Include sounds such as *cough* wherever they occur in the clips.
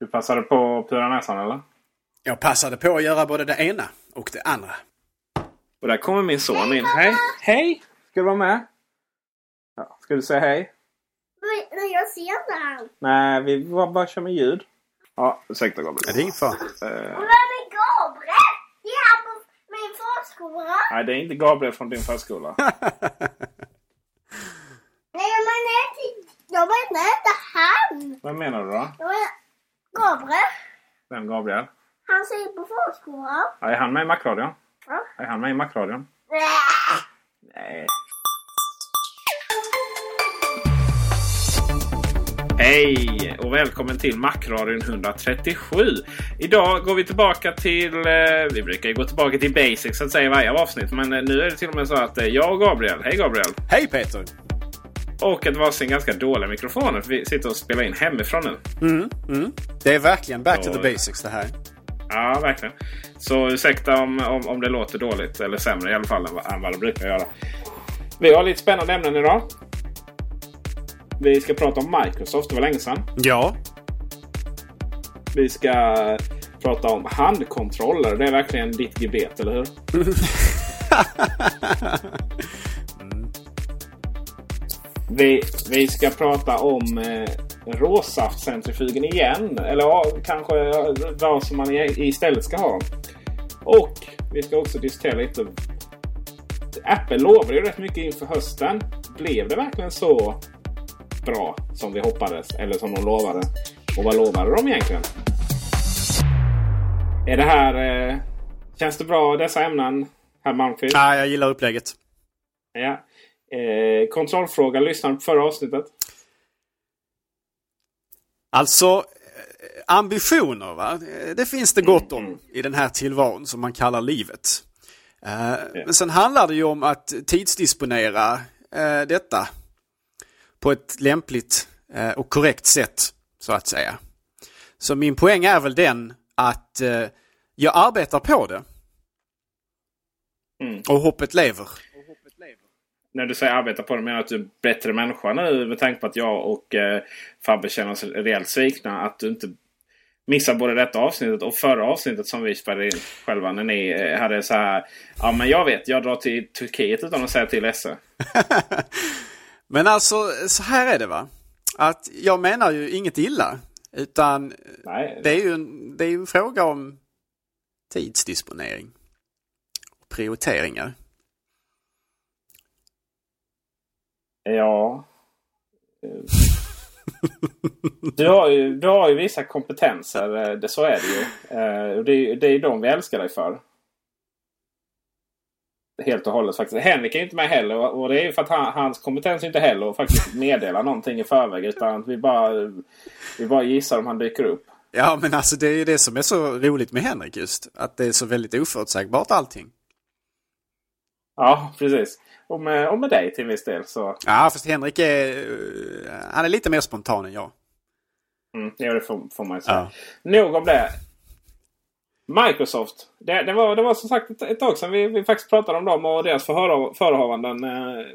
Du passade på att pura näsan eller? Jag passade på att göra både det ena och det andra. Och där kommer min son in. Hej! Hej! Ska du vara med? Ja. Ska du säga hej? Men jag ser inte han. Nej, vi bara, bara kör med ljud. Ja, ursäkta Gabriel. Ja, det är ingen fara. Vem är Gabriel? Det är han på min förskola. nej, det är inte Gabriel från din förskola. *laughs* Nej, men det är inte... Jag menar inte han. Vem menar du då? Jag menar Gabriel. Vem Gabriel? Han ser på förskolan. Ja, är han med i Macradion? Ja. Är han med i Macradion? Nej. Nej. Hej och välkommen till Macradion 137. Idag går vi tillbaka till... Eh, vi brukar ju gå tillbaka till basics så att säga i varje avsnitt. Men eh, nu är det till och med så att eh, jag och Gabriel, hej Gabriel! Hej Peter! Och ett varsin ganska dåliga mikrofoner för vi sitter och spelar in hemifrån nu. Mm, mm. Det är verkligen back to Så- the basics det här. Ja, verkligen. Så ursäkta om, om, om det låter dåligt eller sämre i alla fall än, än vad det brukar göra. Vi har lite spännande ämnen idag. Vi ska prata om Microsoft. Det var länge sedan. Ja. Vi ska prata om handkontroller. Det är verkligen ditt gebet, eller hur? *laughs* Vi, vi ska prata om eh, råsaftcentrifugen igen. Eller ja, kanske eh, vad som man i- istället ska ha. Och vi ska också diskutera lite. Apple lovade ju rätt mycket inför hösten. Blev det verkligen så bra som vi hoppades? Eller som de lovade? Och vad lovade de egentligen? Är det här... Eh, känns det bra dessa ämnen, herr Malmqvist? Ja, jag gillar upplägget. Ja. Eh, kontrollfråga. Lyssnade du på förra avsnittet? Alltså, eh, ambitioner va? Det finns det gott om i den här tillvaron som man kallar livet. Eh, Men sen handlar det ju om att tidsdisponera eh, detta på ett lämpligt och korrekt sätt, så att säga. Så min poäng är väl den att jag arbetar på det. Mm. Och hoppet lever. När du säger arbeta på det menar att du är en bättre människa nu med tanke på att jag och eh, Fabbe känner oss rejält svikna. Att du inte missar både detta avsnittet och förra avsnittet som vi spelade in själva. När ni eh, hade så här. Ja men jag vet, jag drar till Turkiet utan att säga till SE. *laughs* Men alltså, så här är det va. Att jag menar ju inget illa. Utan Nej. det är ju en, det är en fråga om tidsdisponering. Och prioriteringar. Ja. Du har, ju, du har ju vissa kompetenser. Eh, det, så är det ju. Eh, det, är- det är ju de vi älskar dig för. Helt och hållet faktiskt. Henrik är ju inte med heller. Och och det är ju för att han, hans kompetens är inte heller att faktiskt meddela någonting i förväg. Utan vi bara, vi bara gissar om han dyker upp. Ja men alltså det är ju det som är så roligt med Henrik just. Att det är så väldigt oförutsägbart allting. Ja, precis. Och med, och med dig till viss del. Så... Ja, fast Henrik är, eh, han är lite mer spontan än jag. Mm, ja, det får, får man ju säga. Ja. Nog om det. Microsoft. Det, det, var, det var som sagt ett, ett tag sedan vi, vi faktiskt pratade om dem och deras förehavanden. Eh,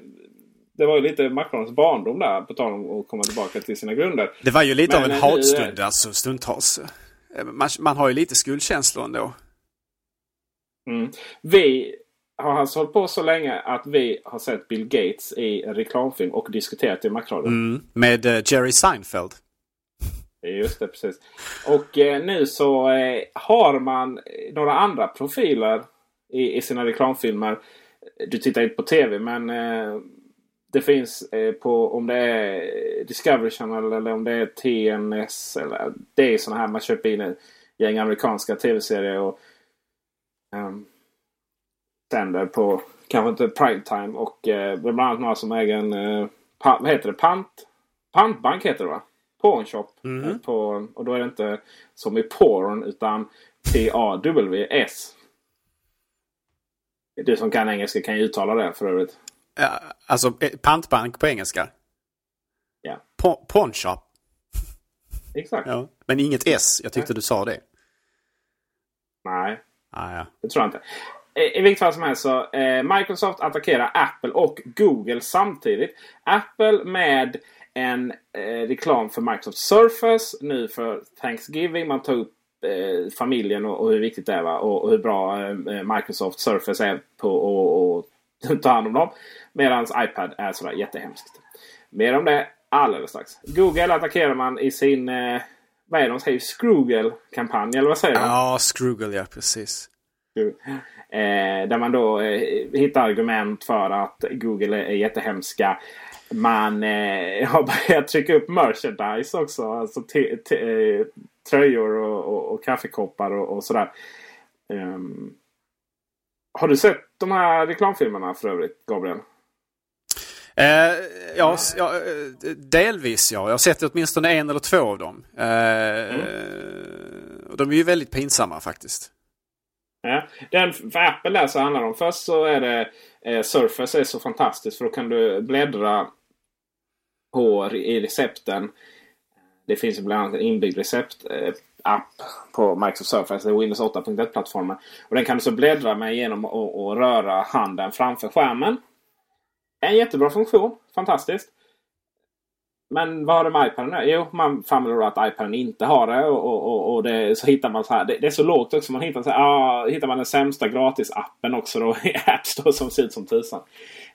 det var ju lite Macrons barndom där på tal om att komma tillbaka till sina grunder. Det var ju lite Men, av en hatstund alltså stundtals. Man, man har ju lite skuldkänslor ändå. Mm. Vi har alltså hållit på så länge att vi har sett Bill Gates i en reklamfilm och diskuterat i Macradion. Mm. Med uh, Jerry Seinfeld. Just det, precis. Och eh, nu så eh, har man några andra profiler i, i, sina reklamfilmer. Du tittar inte på tv men eh, det finns eh, på om det är Discovery Channel eller om det är TNS. Eller, det är sådana här man köper in ett gäng amerikanska tv-serier och um, sänder på kanske inte primetime. Och eh, bland annat några som äger en eh, vad heter det? Pant, pantbank heter det va? Pawnshop. Mm. På, och då är det inte som i porn utan P-A-W-S. Du som kan engelska kan ju uttala det för övrigt. Ja, alltså eh, pantbank på engelska? Ja. Pawnshop? Exakt. Ja. Men inget S. Jag tyckte Nej. du sa det. Nej. Ah, ja. Det tror jag inte. Eh, I vilket fall som helst så eh, Microsoft attackerar Apple och Google samtidigt. Apple med en eh, reklam för Microsoft Surface nu för Thanksgiving. Man tar upp eh, familjen och, och, hur viktigt det är va? Och, och hur bra eh, eh Microsoft Surface är på att ta hand om dem. Medan iPad är sådär jättehemskt. Mer om det alldeles strax. Google attackerar man i sin eh, vad är det de säger? Scroogle-kampanj eller vad säger de? Ja, Scroogle ja, precis. Eh, där man då eh, hittar argument för att Google är, jättehemska. Man eh, *laughs* har börjat trycka upp merchandise också. Alltså tröjor och, och, och kaffekoppar och, och sådär. Um, har du sett de här reklamfilmerna för övrigt, Gabriel? Eh, ja, ja, delvis ja. Jag har sett åtminstone en eller två av dem. Eh, mm. De är ju väldigt pinsamma faktiskt. Ja. Den för Apple där så handlar det om. Först så är det eh, Surface är så fantastiskt för då kan du bläddra på i recepten. Det finns bland annat en inbyggd receptapp eh, på Microsoft Surface, Windows 8.1-plattformen. Och Den kan du så bläddra med genom att röra handen framför skärmen. En jättebra funktion. Fantastiskt. Men vad har det med iPaden Jo, man framhåller att iPaden inte har det. Och, och, och det, så hittar man så här. Det, det, är så lågt också. Man hittar, så här, ah, hittar man den sämsta gratisappen också då i *laughs* App Store som ser ut som tusan.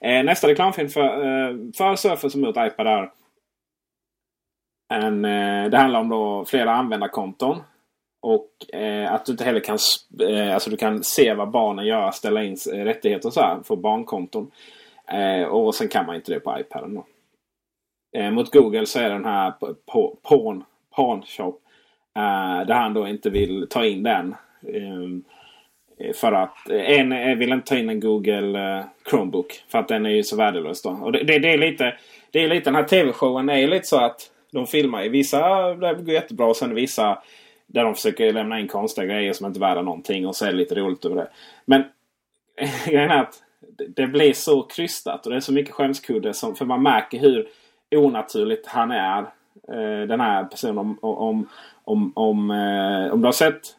Eh, nästa reklamfilm för, eh, för Surface mot iPad är en, eh, det handlar om då flera användarkonton. Och eh, att du inte heller kan, eh, alltså du kan se vad barnen gör, ställa in rättigheter och så här för barnkonton. Eh, och sen kan man inte det på iPaden. Då. Eh, mot Google så är den här Pawn, Pawn Shop. Eh, där han då inte vill ta in den. Eh, eh för att eh, en eh, vill inte ta in en Google eh, Chromebook. För att den är ju så värdelös då. Och det, det, det är lite, det är lite den här tv-showen är ju lite så att de filmar i vissa där det går jättebra och sen vissa där de försöker lämna in konstiga grejer som inte är värda någonting och så är det lite roligt över det. Men *laughs* grejen är att det blir så krystat och det är så mycket skämskudde som, för man märker hur onaturligt han är. Eh, den här personen. Om, om, om, om, eh, om du har sett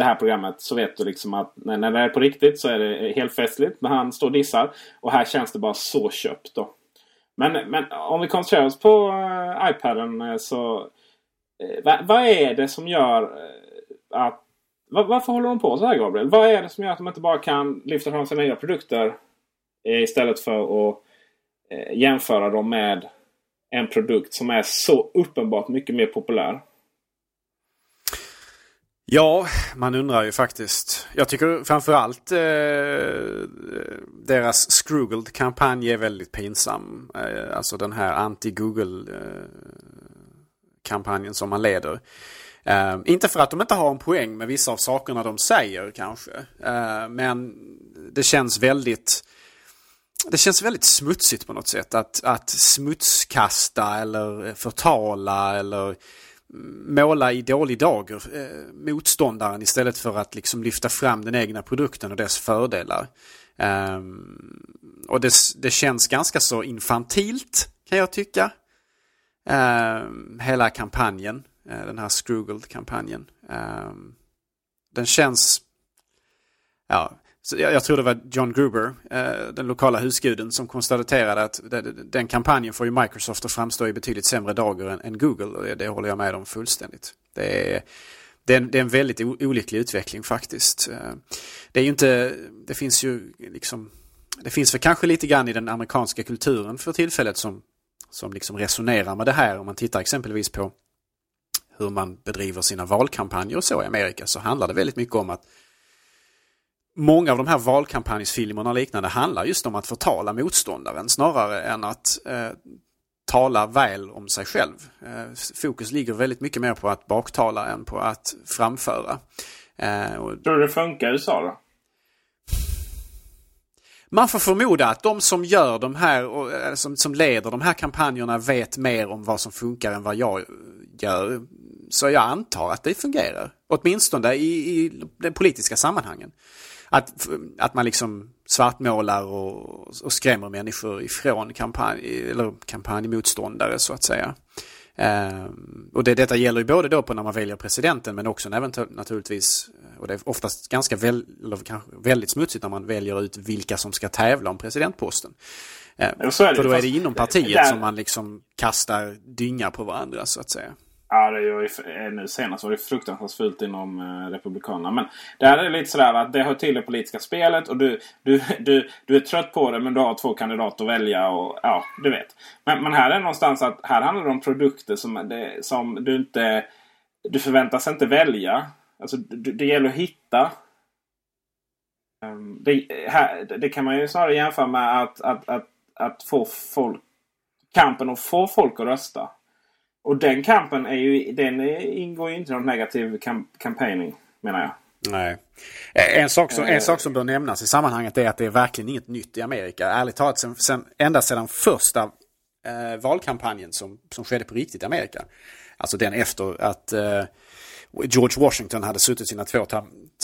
det här programmet så vet du liksom att när, när det är på riktigt så är det helt festligt när han står och dissar. Och här känns det bara så köpt då. Men, men om vi koncentrerar oss på eh, iPaden eh, så... Eh, vad, va är det som gör eh, att... Varför håller de på så här Gabriel? Vad är det som gör att de inte bara kan lyfta fram sina nya produkter istället för att jämföra dem med en produkt som är så uppenbart mycket mer populär? Ja, man undrar ju faktiskt. Jag tycker framförallt eh, deras Scroogled-kampanj är väldigt pinsam. Eh, alltså den här anti-Google-kampanjen eh, som man leder. Eh, inte för att de inte har en poäng med vissa av sakerna de säger kanske. Eh, men det känns väldigt det känns väldigt smutsigt på något sätt att, att smutskasta eller förtala eller måla i dålig dager eh, motståndaren istället för att liksom lyfta fram den egna produkten och dess fördelar. Um, och det, det känns ganska så infantilt kan jag tycka. Um, hela kampanjen, uh, den här Scroogled-kampanjen. Um, ehm, den känns, ja, jag, jag tror det var John Gruber, eh, den lokala husguden, som konstaterade att den, den kampanjen får ju Microsoft att framstå i betydligt sämre dagar än, än Google. Och det, det håller jag med om fullständigt. Det är, det är, en, det är en väldigt olycklig utveckling faktiskt. Eh, det är ju inte, det finns ju liksom det finns väl kanske lite grann i den amerikanska kulturen för tillfället som, som liksom resonerar med det här. Om man tittar exempelvis på hur man bedriver sina valkampanjer och så i Amerika så handlar det väldigt mycket om att Många av de här valkampanjsfilmerna och liknande handlar just om att förtala motståndaren snarare än att eh, tala väl om sig själv. Eh, fokus ligger väldigt mycket mer på att baktala än på att framföra. Eh, och... Tror du det funkar i USA då? Man får förmoda att de som gör de här, eh, som, som leder de här kampanjerna vet mer om vad som funkar än vad jag gör. Så jag antar att det fungerar. Åtminstone i, i de politiska sammanhangen. Att, att man liksom svartmålar och, och skrämmer människor ifrån kampanj, eller kampanjmotståndare så att säga. Uh, och det, detta gäller ju både då på när man väljer presidenten men också naturligtvis, och det är oftast ganska väl, väldigt smutsigt när man väljer ut vilka som ska tävla om presidentposten. Uh, för då är det inom partiet där... som man liksom kastar dynga på varandra så att säga. Ja, det ju, eh, nu senast var det fruktansvärt fult inom eh, Republikanerna. Men där är det lite sådär att det hör till det politiska spelet och du, du, du, du är trött på det men du har två kandidater att välja och ja, du vet. Men, men här är det någonstans att här handlar det om produkter som, det, som du inte... Du förväntas inte välja. Alltså det, det gäller att hitta. Ehm, det, här, det kan man ju snarare jämföra med att, att, att, att få folk... Kampen att få folk att rösta. Och den kampen är ju, den ingår ju inte i någon negativ kamp campaigning menar jag. Nej. En sak, som, en sak som bör nämnas i sammanhanget är att det är verkligen inget nytt i Amerika. Ärligt talat, sen, sen, ända sedan första eh, valkampanjen som, som skedde på riktigt i Amerika. Alltså den efter att eh, George Washington hade suttit sina två,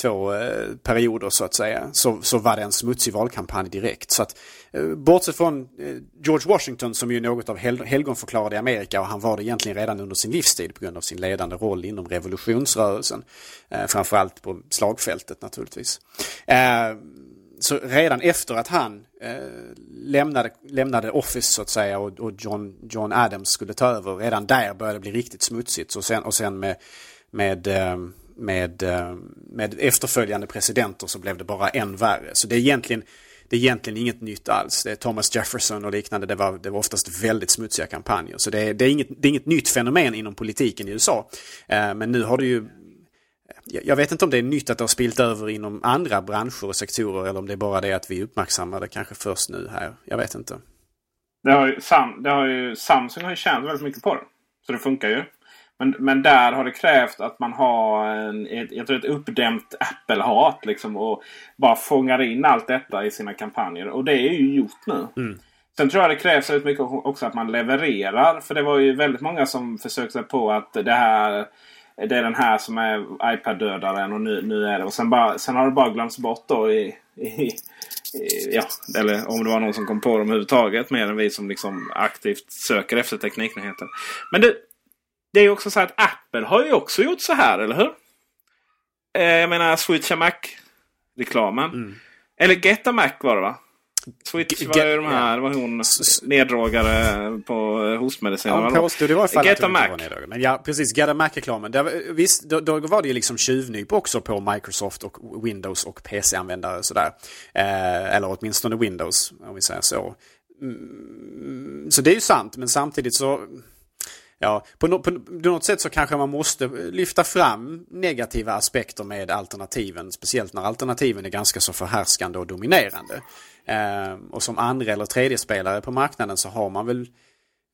två eh, perioder så att säga. Så, så var det en smutsig valkampanj direkt. Så att, eh, bortsett från eh, George Washington som ju är något av hel, helgonförklarad i Amerika och han var det egentligen redan under sin livstid på grund av sin ledande roll inom revolutionsrörelsen. Eh, framförallt på slagfältet naturligtvis. Eh, så redan efter att han eh, lämnade, lämnade Office så att säga och, och John, John Adams skulle ta över, redan där började det bli riktigt smutsigt. Så sen, och sen med med, eh, med, eh, med efterföljande presidenter så blev det bara än värre. Så det är egentligen, det är egentligen inget nytt alls. Det är Thomas Jefferson och liknande, det var, det var oftast väldigt smutsiga kampanjer. Så det är, det är, inget, det är inget nytt fenomen inom politiken i USA. Eh, men nu har det ju jag vet inte om det är nytt att det har spilt över inom andra branscher och sektorer eller om det är bara det att vi uppmärksammar det kanske först nu här. Jag vet inte. Det har ju, Sam, det har ju, Samsung har ju tjänat väldigt mycket på det. Så det funkar ju. Men, men där har det krävt att man har en, ett, jag tror ett uppdämt Apple-hat. Liksom, och bara fångar in allt detta i sina kampanjer. Och det är ju gjort nu. Mm. Sen tror jag det krävs väldigt mycket också att man levererar. För det var ju väldigt många som försökte på att det här det är den här som är iPad-dödaren och nu, nu är det. Och sen, bara, sen har det bara glömts bort då i, i, i, ja, eller om det var någon som kom på dem överhuvudtaget. Mer än vi som liksom aktivt söker efter tekniknyheter. Men det, det är också så att Apple har ju också gjort så här, eller hur? Eh, jag menar Switcha Mac-reklamen. Mm. Eller Get a Mac var det va? Switch var ju de här, var hon neddragare på hostmedicin. Ja, hon påstod i varje fall Get att hon Mac. inte var Men ja, precis. Get a Mac-reklamen. Visst, då, då, var det ju liksom tjuvnyp också på Microsoft och Windows och PC-användare sådär. Eh, eller åtminstone Windows, om vi säger så. Mm, så det är ju sant, men samtidigt så Ja, på, no, på, något sätt så kanske man måste eh, lyfta fram negativa aspekter med alternativen. Speciellt när alternativen är ganska så förhärskande och dominerande. Eh, och som andra eller tredje spelare på marknaden så har man väl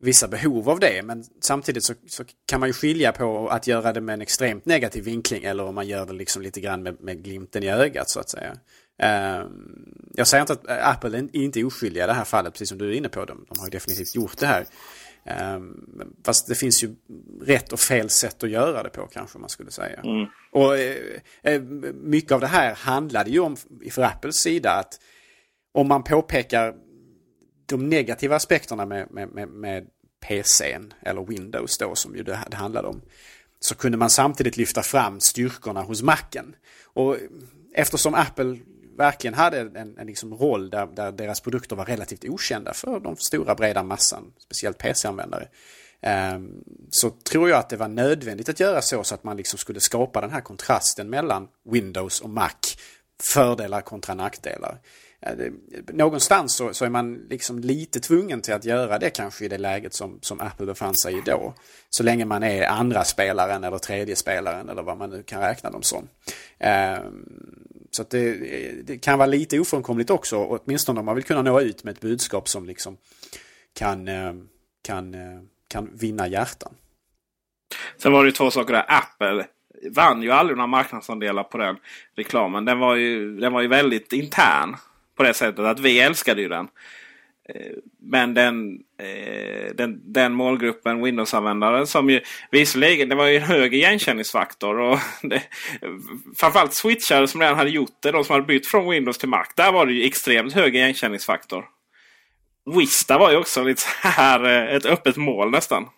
vissa behov av det. Men samtidigt så, så, kan man ju skilja på att göra det med en extremt negativ vinkling eller om man gör det liksom lite grann med, med glimten i ögat så att säga. Uh, jag säger inte att eh, Apple är inte oskyldiga i det här fallet, precis som du är inne på. De, de har definitivt gjort det här. Um, fast det finns ju rätt och fel sätt att göra det på kanske man skulle säga. Mm. Och eh, eh mycket av det här handlade ju om, för Apples sida, att om man påpekar de negativa aspekterna med, med, med, med PCn, eller Windows då som ju det, det handlade om, så kunde man samtidigt lyfta fram styrkorna hos Macen. Och eftersom Apple verkligen hade en, en liksom roll där, där, deras produkter var relativt okända för de stora breda massan, speciellt PC-användare. Um, ehm, så tror jag att det var nödvändigt att göra så så att man liksom skulle skapa den här kontrasten mellan Windows och Mac. Fördelar kontra nackdelar. Ehm, någonstans så, så, är man liksom lite tvungen till att göra det kanske i det läget som, som Apple befann sig i då. Så länge man är andra spelaren eller tredje spelaren eller vad man nu kan räkna dem som. Um, så det, det, kan vara lite ofrånkomligt också, åtminstone om man vill kunna nå ut med ett budskap som liksom kan, eh, kan, eh, kan vinna hjärtan. Sen var det ju två saker där. Apple vann ju aldrig några marknadsandelar på den reklamen. Den var ju, den var ju väldigt intern. På det sättet att vi älskade ju den. Eh, men den, eh, den, den målgruppen Windows-användare som ju visserligen det var ju en hög igenkänningsfaktor. Och *laughs* det, framförallt switchare som redan hade gjort det. De som hade bytt från Windows till Mac. Där var det ju extremt hög igenkänningsfaktor. Vista var ju också lite så här eh, ett öppet mål nästan.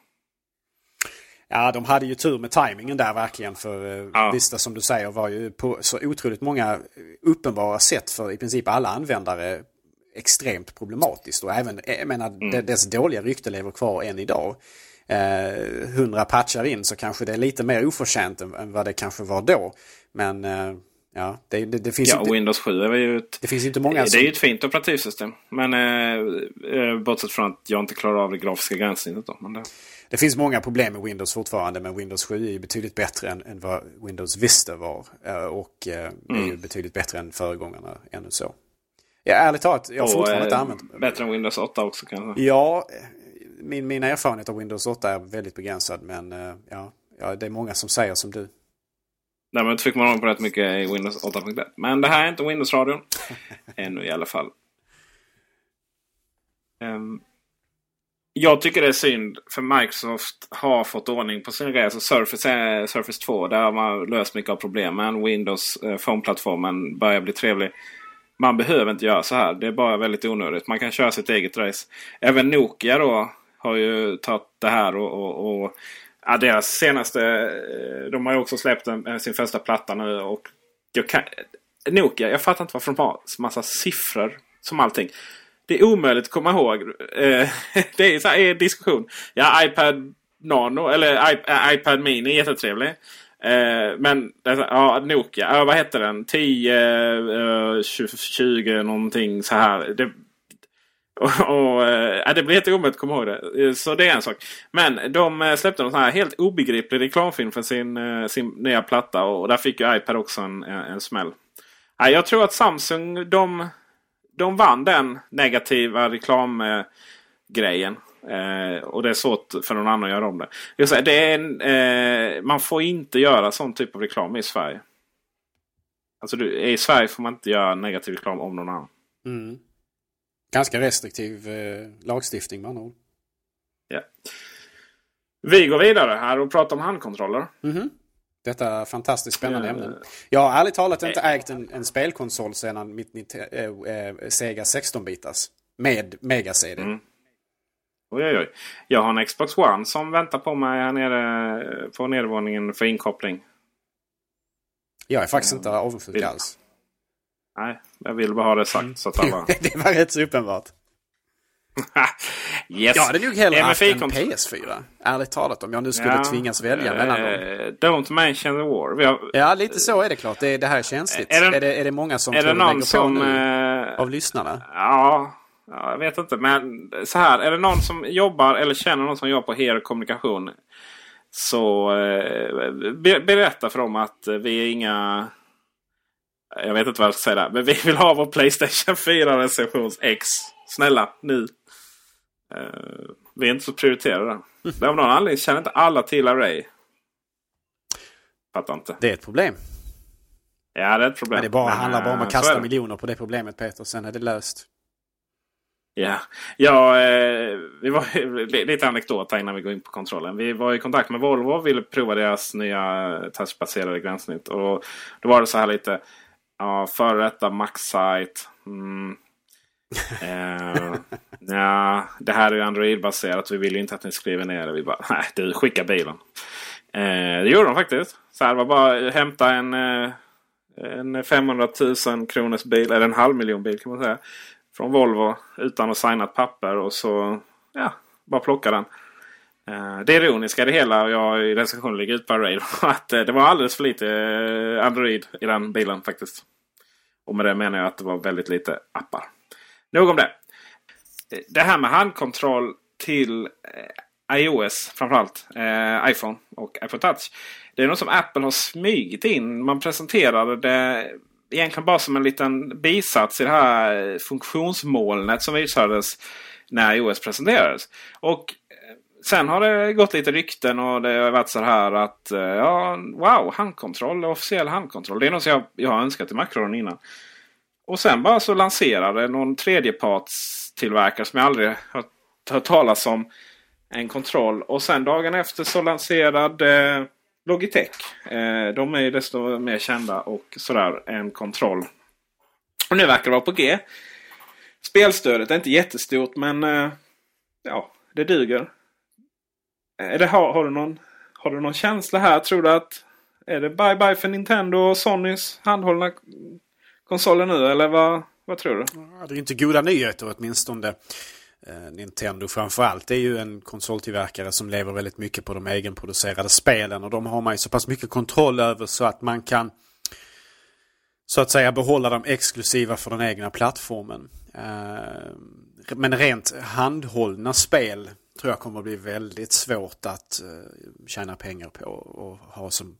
Ja, de hade ju tur med tajmingen där verkligen. För ja. Vista som du säger var ju på så otroligt många uppenbara sätt för i princip alla användare extremt problematiskt. Och även, jag menar, mm. dess dåliga rykte lever kvar än idag. Eh, 100 patchar in så kanske det är lite mer oförtjänt än, än vad det kanske var då. Men eh, ja, det, det, det finns ja, inte... Windows 7 är ju ett, det finns inte många som... Det är ju ett fint operativsystem. Men eh, eh, bortsett från att jag inte klarar av det grafiska gränssnittet. Då, men det... det finns många problem med Windows fortfarande. Men Windows 7 är ju betydligt bättre än, än vad Windows Vista var. Eh, och eh, mm. är ju betydligt bättre än föregångarna ännu så. Ja, ärligt talat, jag har fortfarande inte använt Bättre än Windows 8 också kanske? Ja, min, min erfarenhet av Windows 8 är väldigt begränsad. Men eh, ja, ja, det är många som säger som du. Därmed fick man på rätt mycket i Windows 8.1. Men det här är inte Windows-radion. *laughs* Ännu i alla fall. Um, jag tycker det är synd för Microsoft har fått ordning på sin grej. Alltså Surface, är, Surface 2 där har man löst mycket av problemen. Windows eh, Phone-plattformen börjar bli trevlig. Man behöver inte göra så här. Det är bara väldigt onödigt. Man kan köra sitt eget race. Även Nokia då har ju tagit det här och, och, och ja, deras senaste... Eh, de har ju också släppt en, eh, sin första platta nu. Och jag kan, Nokia, jag fattar inte varför de har massa siffror som allting. Det är omöjligt att komma ihåg. Eh, *laughs* det är så här, en diskussion. Ja, iPad Nano eller iPad Mini är jättetrevlig. Eh, men alltså, ja, Nokia, ja, vad hette den? 10, eh, 20, 20 någonting så här. Det, och, och eh, det blir helt omöjligt att komma ihåg det. Eh, så det är en sak. Men de eh, släppte en sån här helt obegriplig reklamfilm för sin, eh, sin nya platta. Och där fick ju iPad också en, en smäll. Jag tror att Samsung de, de vann den negativa reklamgrejen. Eh, och det är svårt för någon annan att göra om det. Jag säger, det är en, eh, man får inte göra sån typ av reklam i Sverige. Alltså du, i Sverige får man inte göra negativ reklam om någon annan. Mm. Ganska restriktiv eh, lagstiftning andra ord. Ja. Vi går vidare här och pratar om handkontroller. Mm -hmm. Detta fantastiskt spännande mm. ämne. Jag har ärligt talat inte ägt en, en spelkonsol sedan mitt, äh, Sega 16-bitars. Med Mega-CD. Mm. Oj, oj, oj. Jag har en Xbox One som väntar på mig här nere på nedervåningen för inkoppling. Jag är faktiskt inte avundsjuk alls. Nej, jag vill bara ha det sagt så att alla... *laughs* det var rätt så uppenbart. *laughs* yes. Jag hade nog hellre haft en PS4. Ärligt talat om jag nu skulle ja, tvingas välja mellan dem. Don't mention the war. Har, ja, lite så är det klart. Det, det här är känsligt. Är det, är det, är det många som är det någon som, på nu, uh, av lyssnarna? Ja, Ja, jag vet inte, men så här. Är det någon som jobbar eller känner någon som jobbar på HR kommunikation. Så eh, berätta för dem att vi är inga... Jag vet inte vad jag ska säga där. Men vi vill ha vår Playstation 4 recensions X. Snälla, nu. Eh, vi är inte så prioriterade. Mm. *laughs* Men av någon anledning känner inte alla till Array. Fattar inte. Det är ett problem. Ja, det är ett problem. Men det bara, handlar bara om att kasta miljoner på det problemet Peter. Sen är det löst. Ja, ja eh, vi var *laughs* lite anekdot innan vi går in på kontrollen. Vi var i kontakt med Volvo och ville prova deras nya touchbaserade gränssnitt. Och då var det så här lite. Ja, före detta Maxite. Mm, uh, *laughs* ja, det här är ju Android-baserat. Vi vill ju inte att ni skriver ner det. Vi bara, nej du skicka bilen. Uh, det gjorde de faktiskt. Så här var bara hämta en, uh, en 500 000 kronors bil, eller en halv miljon bil kan man säga. Från Volvo utan att signa ett papper och så ja, bara plocka den. Eh, det ironiska i det hela, och jag i recensionen ligger ut på Rail, *laughs* att eh, det var alldeles för lite eh, Android i den bilen faktiskt. Och med det menar jag att det var väldigt lite appar. Nog om det. Det här med handkontroll till iOS framförallt. iPhone och iPhone Touch. Det är något som Apple har smygit in. Man presenterade det egentligen bara som en liten bisats i det här funktionsmolnet som visades när iOS presenterades. Och eh, Sen har det gått lite rykten och det har varit så här att eh, ja, wow, handkontroll, officiell handkontroll. Det är något som jag, jag har önskat i Macron innan. Och sen bara så lanserade någon tredjepartstillverkare som jag aldrig har hört talas om en kontroll. Och sen dagen efter så lanserade eh, Logitech. Eh, de är ju desto mer kända och sådär än kontroll. Och nu verkar det vara på G. Spelstödet är inte jättestort men eh, ja, det duger. Är det, har, har, du någon, har du någon känsla här? Tror du att är det bye bye för Nintendo och Sonys handhållna konsoler nu? Eller vad, vad tror du? Ja, det är inte goda nyheter åtminstone. Eh, Nintendo framförallt är ju en konsoltillverkare som lever väldigt mycket på de egenproducerade spelen. Och de har man ju så pass mycket kontroll över så att man kan så att säga behålla dem exklusiva för den egna plattformen. Eh, men rent handhållna spel tror jag kommer att bli väldigt svårt att uh, tjäna pengar på och ha som...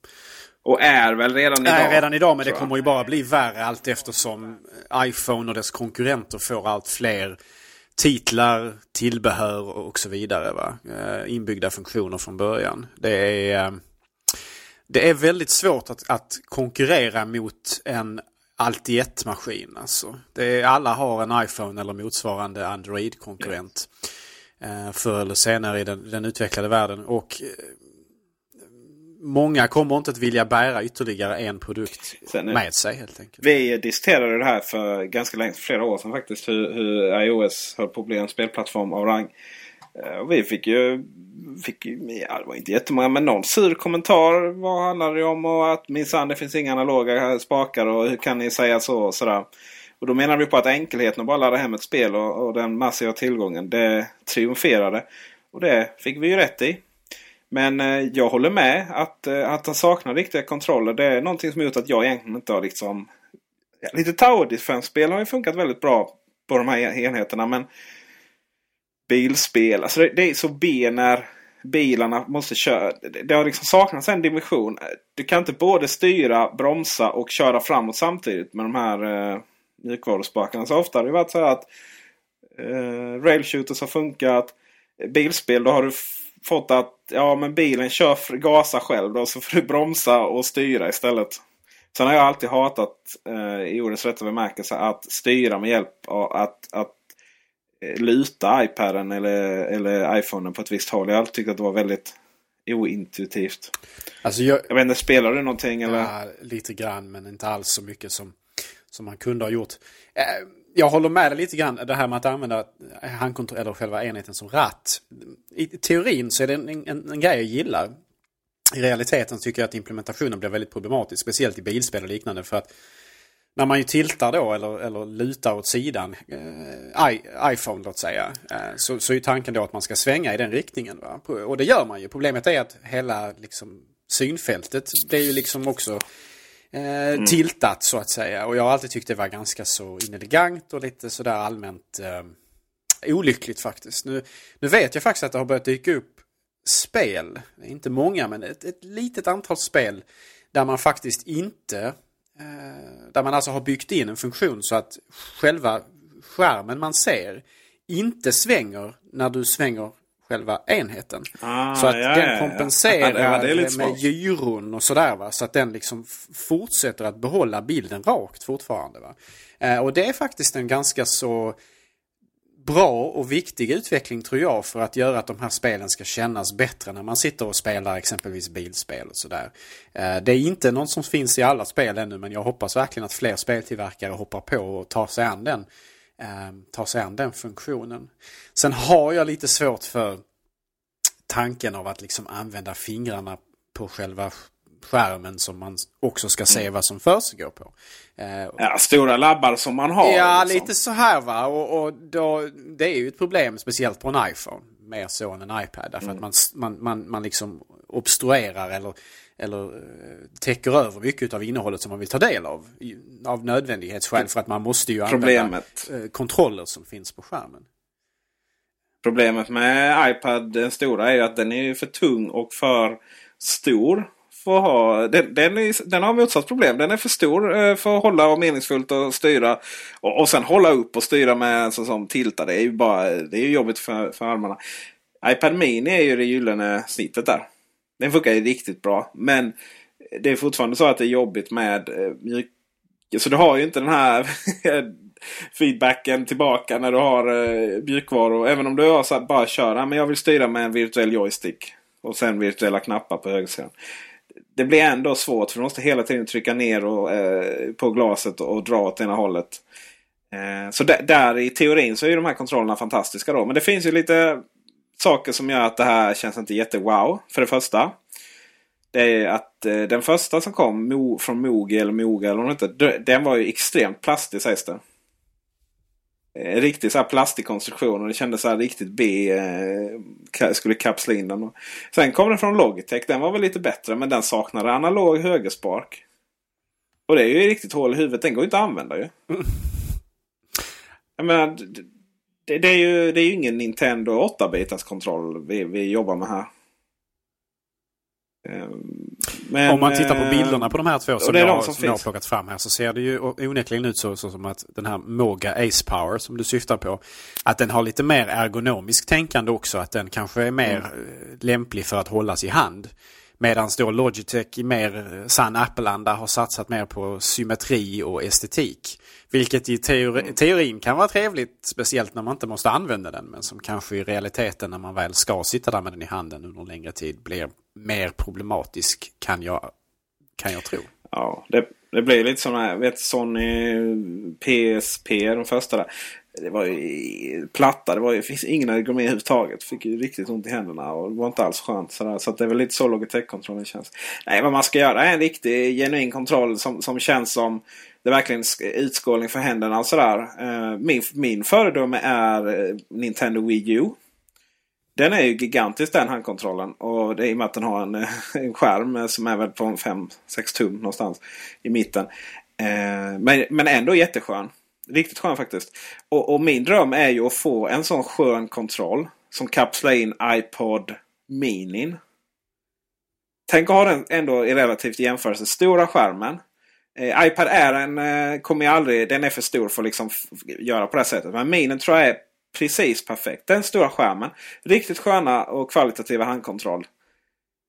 Och är väl redan idag? Är redan idag men det kommer ju bara bli värre allt eftersom iPhone och dess konkurrenter får allt fler titlar, tillbehör och så vidare. Va? Uh, inbyggda funktioner från början. Det är, uh, det är väldigt svårt att, att konkurrera mot en allt i ett-maskin. Alltså. alla har en iPhone eller motsvarande Android-konkurrent. Yes. Eh, förr eller senare i den, den utvecklade världen. Och eh, många kommer inte att vilja bära ytterligare en produkt Sen, med sig helt enkelt. Vi diskuterade det här för ganska länge, flera år sedan faktiskt. Hur, hur iOS höll på att bli en spelplattform av rang. Eh, och vi fick ju, fick, ja, det var inte jättemånga, men någon sur kommentar. Vad handlar det om? Och att minsann det finns inga analoga spakar och hur kan ni säga så? Och sådär. Och då menar vi på att enkelheten att bara ladda hem ett spel och, och den massiva tillgången det triumferade. Och det fick vi ju rätt i. Men eh, jag håller med att, eh, att han saknar riktiga kontroller. Det är någonting som gjort att jag egentligen inte har liksom... Ja, lite Tower Defense-spel har ju funkat väldigt bra på de här enheterna. Men bilspel, alltså det, det är så B när bilarna måste köra. Det, det har liksom saknats en dimension. Du kan inte både styra, bromsa och köra framåt samtidigt med de här eh, mjukvaruspakarna. Så ofta har det varit så att eh, railshooters har funkat. Bilspel då har du fått att ja men bilen kör gasa själv då så får du bromsa och styra istället. Sen har jag alltid hatat eh, i ordets rätta bemärkelse att styra med hjälp av att, att eh, luta iPaden eller, eller iPhonen på ett visst håll. Jag har alltid tyckt att det var väldigt ointuitivt. Alltså jag, jag vet inte, spelar du någonting eller? Ja, lite grann men inte alls så mycket som som man kunde ha gjort. Eh, jag håller med dig lite grann det här med att använda handkontroll, eller själva enheten som ratt. I teorin så är det en, en, en grej jag gillar. I realiteten tycker jag att implementationen blir väldigt problematisk, speciellt i bilspel och liknande. För att när man ju tiltar då eller, eller lutar åt sidan, eh, iPhone låt säga, eh, så, så är tanken då att man ska svänga i den riktningen. Va? Och det gör man ju. Problemet är att hela liksom, synfältet, det är ju liksom också mm. tiltat så att säga. Och jag har alltid tyckt det var ganska så inelegant och lite sådär allmänt eh, olyckligt faktiskt. Nu, nu vet jag faktiskt att det har börjat dyka upp spel, inte många men ett, ett litet antal spel där man faktiskt inte eh, där man alltså har byggt in en funktion så att själva skärmen man ser inte svänger när du svänger själva enheten. Ah, så att ja, den kompenserar ja, med gyron och sådär. Va? Så att den liksom fortsätter att behålla bilden rakt fortfarande. Va? Eh, och det är faktiskt en ganska så bra och viktig utveckling tror jag för att göra att de här spelen ska kännas bättre när man sitter och spelar exempelvis bilspel och sådär. Eh, det är inte någon som finns i alla spel ännu men jag hoppas verkligen att fler speltillverkare hoppar på och tar sig an den eh, ta sig an den funktionen. Sen har jag lite svårt för tanken av att liksom använda fingrarna på själva skärmen som man också ska se vad som försiggår på. Eh, ja, stora labbar som man har. Ja, liksom. lite så här va. Och, och då, det är ju ett problem speciellt på en iPhone. Mer så än en iPad. Därför mm. att man, man, man, man liksom obstruerar eller, eller eh, täcker över mycket av innehållet som man vill ta del av. Av nödvändighetsskäl för att man måste ju Problemet. använda eh, kontroller som finns på skärmen. Problemet med iPad den stora är att den är för tung och för stor för ha, den, den, är, den har motsatt problem. Den är för stor eh, för att hålla och meningsfullt och styra. Och, och sen hålla upp och styra med så som tilta. Det är ju bara, det är jobbigt för, för armarna. iPad Mini är ju det gyllene snittet där. Den funkar ju riktigt bra. Men det är fortfarande så att det är jobbigt med eh, mjuk... Så du har ju inte den här *laughs* feedbacken tillbaka när du har eh, mjukvaror. Även om du har så här, bara kör, men jag vill styra med en virtuell joystick. Och sen virtuella knappar på högersidan det blir ändå svårt för du måste hela tiden trycka ner och, eh, på glaset och dra åt ena hållet. Eh, så där i teorin så är de här kontrollerna fantastiska då. Men det finns ju lite saker som gör att det här känns inte jätte-wow. För det första. Det är att eh, den första som kom Mo, från Mogi eller Moga eller inte. Den var ju extremt plastig sägs det. En riktig så här plastig konstruktion och det kändes så här riktigt B. Eh, skulle kapsla in den. Sen kom den från Logitech. Den var väl lite bättre men den saknade analog högerspark. Och det är ju riktigt hål i huvudet. Den går inte att använda ju. *laughs* Jag menar, det, det, är ju, det är ju ingen Nintendo 8-bitars kontroll vi, vi jobbar med här. Ehm, men, Om man tittar på eh, bilderna på de här två som, jag, som, som jag har plockat fram här så ser det ju onekligen ut så, så som att den här Moga Ace Power som du syftar på. Att den har lite mer ergonomisk tänkande också. Att den kanske är mer mm. Eh, lämplig för att hållas i hand. Medan då Logitech i mer eh, sann Apple-anda har satsat mer på symmetri och estetik. Vilket i teori, mm. teorin kan vara trevligt, speciellt när man inte måste använda den. Men som kanske i realiteten när man väl ska sitta där med den i handen under en längre tid blir mer problematisk kan jag, kan jag tro. Ja, det, det blir lite som här, vet Sony PSP, de första där. Det var ju platta, det, var ju, det finns ingen ergonomi överhuvudtaget. Fick ju riktigt ont i händerna och det var inte alls skönt. Sådär. Så det är väl lite så Logitech-kontrollen känns. Nej, vad man ska göra är en riktig genuin kontroll som, som känns som det är verkligen utskålning för händerna och sådär. Eh, min, min föredöme är eh, Nintendo Wii U. Den är ju gigantisk den handkontrollen. Och det är i och med att den har en, eh, en skärm som är väl på 5-6 tum någonstans i mitten. Men, men ändå jätteskön. Riktigt skön faktiskt. Och, och, min dröm är ju att få en sån skön kontroll som kapslar in iPod Minin. Tänk att ha den ändå i relativt jämförelse stora skärmen. Eh, iPad Air eh, kommer jag aldrig, den är för stor för att liksom göra på det sättet. Men minen tror jag är precis perfekt. Den stora skärmen. Riktigt sköna och kvalitativa handkontroll.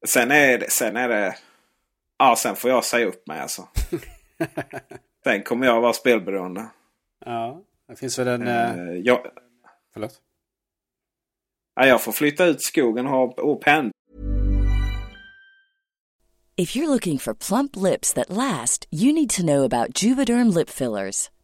Sen är det... Sen är det ja, sen får jag säga upp mig alltså. *laughs* sen kommer jag vara spelberoende. Ja, det finns väl en... Uh, jag, förlåt? Ja, jag får flytta ut skogen och, och pendla. If you're looking for plump lips that last, you need to know about Juvederm lip fillers.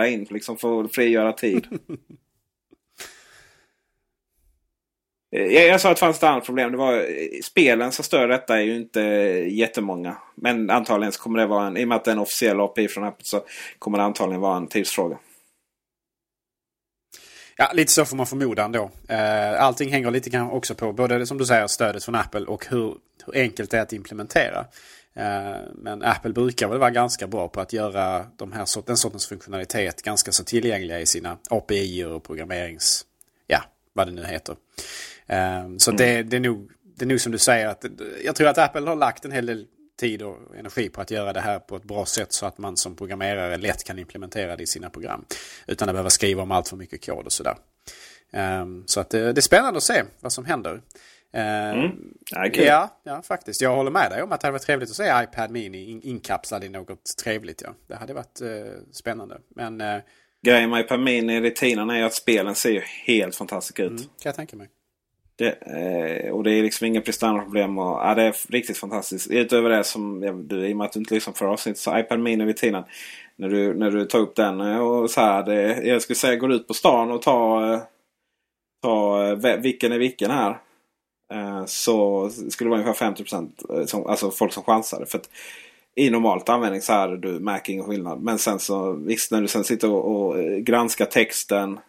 In liksom för att frigöra tid. *laughs* jag, jag sa att det fanns ett annat problem. Det var, spelen som stör detta är ju inte jättemånga. Men antagligen kommer det vara en, i och med att det är en officiell API från Apple så kommer det antagligen vara en tidsfråga. Ja, lite så får man förmoda ändå. Eh, allting hänger lite också på både som du säger stödet från Apple och hur, hur enkelt det är att implementera. Eh, men Apple brukar väl vara ganska bra på att göra de här, den sortens funktionalitet ganska så tillgängliga i sina API och programmerings... Ja, vad det nu heter. Eh, så mm. det, det, är nog, det är nog som du säger att jag tror att Apple har lagt en hel del tid och energi på att göra det här på ett bra sätt så att man som programmerare lätt kan implementera det i sina program. Utan att behöva skriva om allt för mycket kod och sådär. Um, så att det, det, är spännande att se vad som händer. Uh, mm. okay. ja, ja, faktiskt. Jag håller med dig om att det hade varit trevligt att se iPad Mini in, inkapslad i något trevligt. Ja. Det hade varit uh, spännande. Men, uh, Grejen med iPad Mini rutinerna är att spelen ser ju helt fantastiska ut. Mm, kan jag tänka mig. Det, eh, och det är liksom inga prestandaproblem. Och, ja, det är riktigt fantastiskt. Utöver det som ja, du, i och med att du inte lyssnar för avsnitt så iPad Mini rutinen. När du, när du tar upp den och så här. Det, jag skulle säga går ut på stan och ta, ta vilken är vilken här. Eh, så skulle det vara ungefär 50% som, alltså folk som chansade. För att i normalt användning så är du märker ingen skillnad. Men sen så visst när du sen sitter och, och eh, granskar texten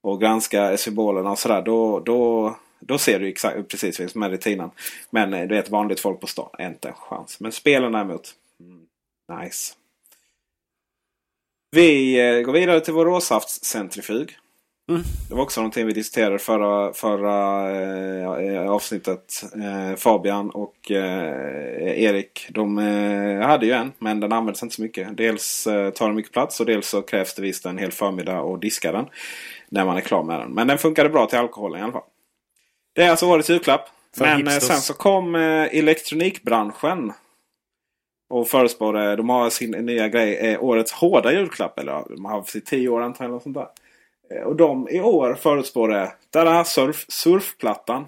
och granskar symbolerna och sådär. Då, då, då ser du exakt, precis som är rutinen. Men eh, du vet vanligt folk på stan, inte en chans. Men spelen däremot, mm, nice. Vi går vidare till vår råsaftscentrifug. Mm. Det var också någonting vi diskuterade förra, förra eh, avsnittet. Eh, Fabian och eh, Erik de eh, hade ju en men den används inte så mycket. Dels eh, tar den mycket plats och dels så krävs det visst en hel förmiddag och diska den. När man är klar med den. Men den funkade bra till alkoholen i alla fall. Det är alltså årets julklapp. För men eh, sen så kom elektronikbranschen. Och förespråkade, de har sin nya grej, årets hårda julklapp. Eller de har haft i tio år antagligen. Och sånt där. Eh, och de i år förutspådde Dada surf, surfplattan.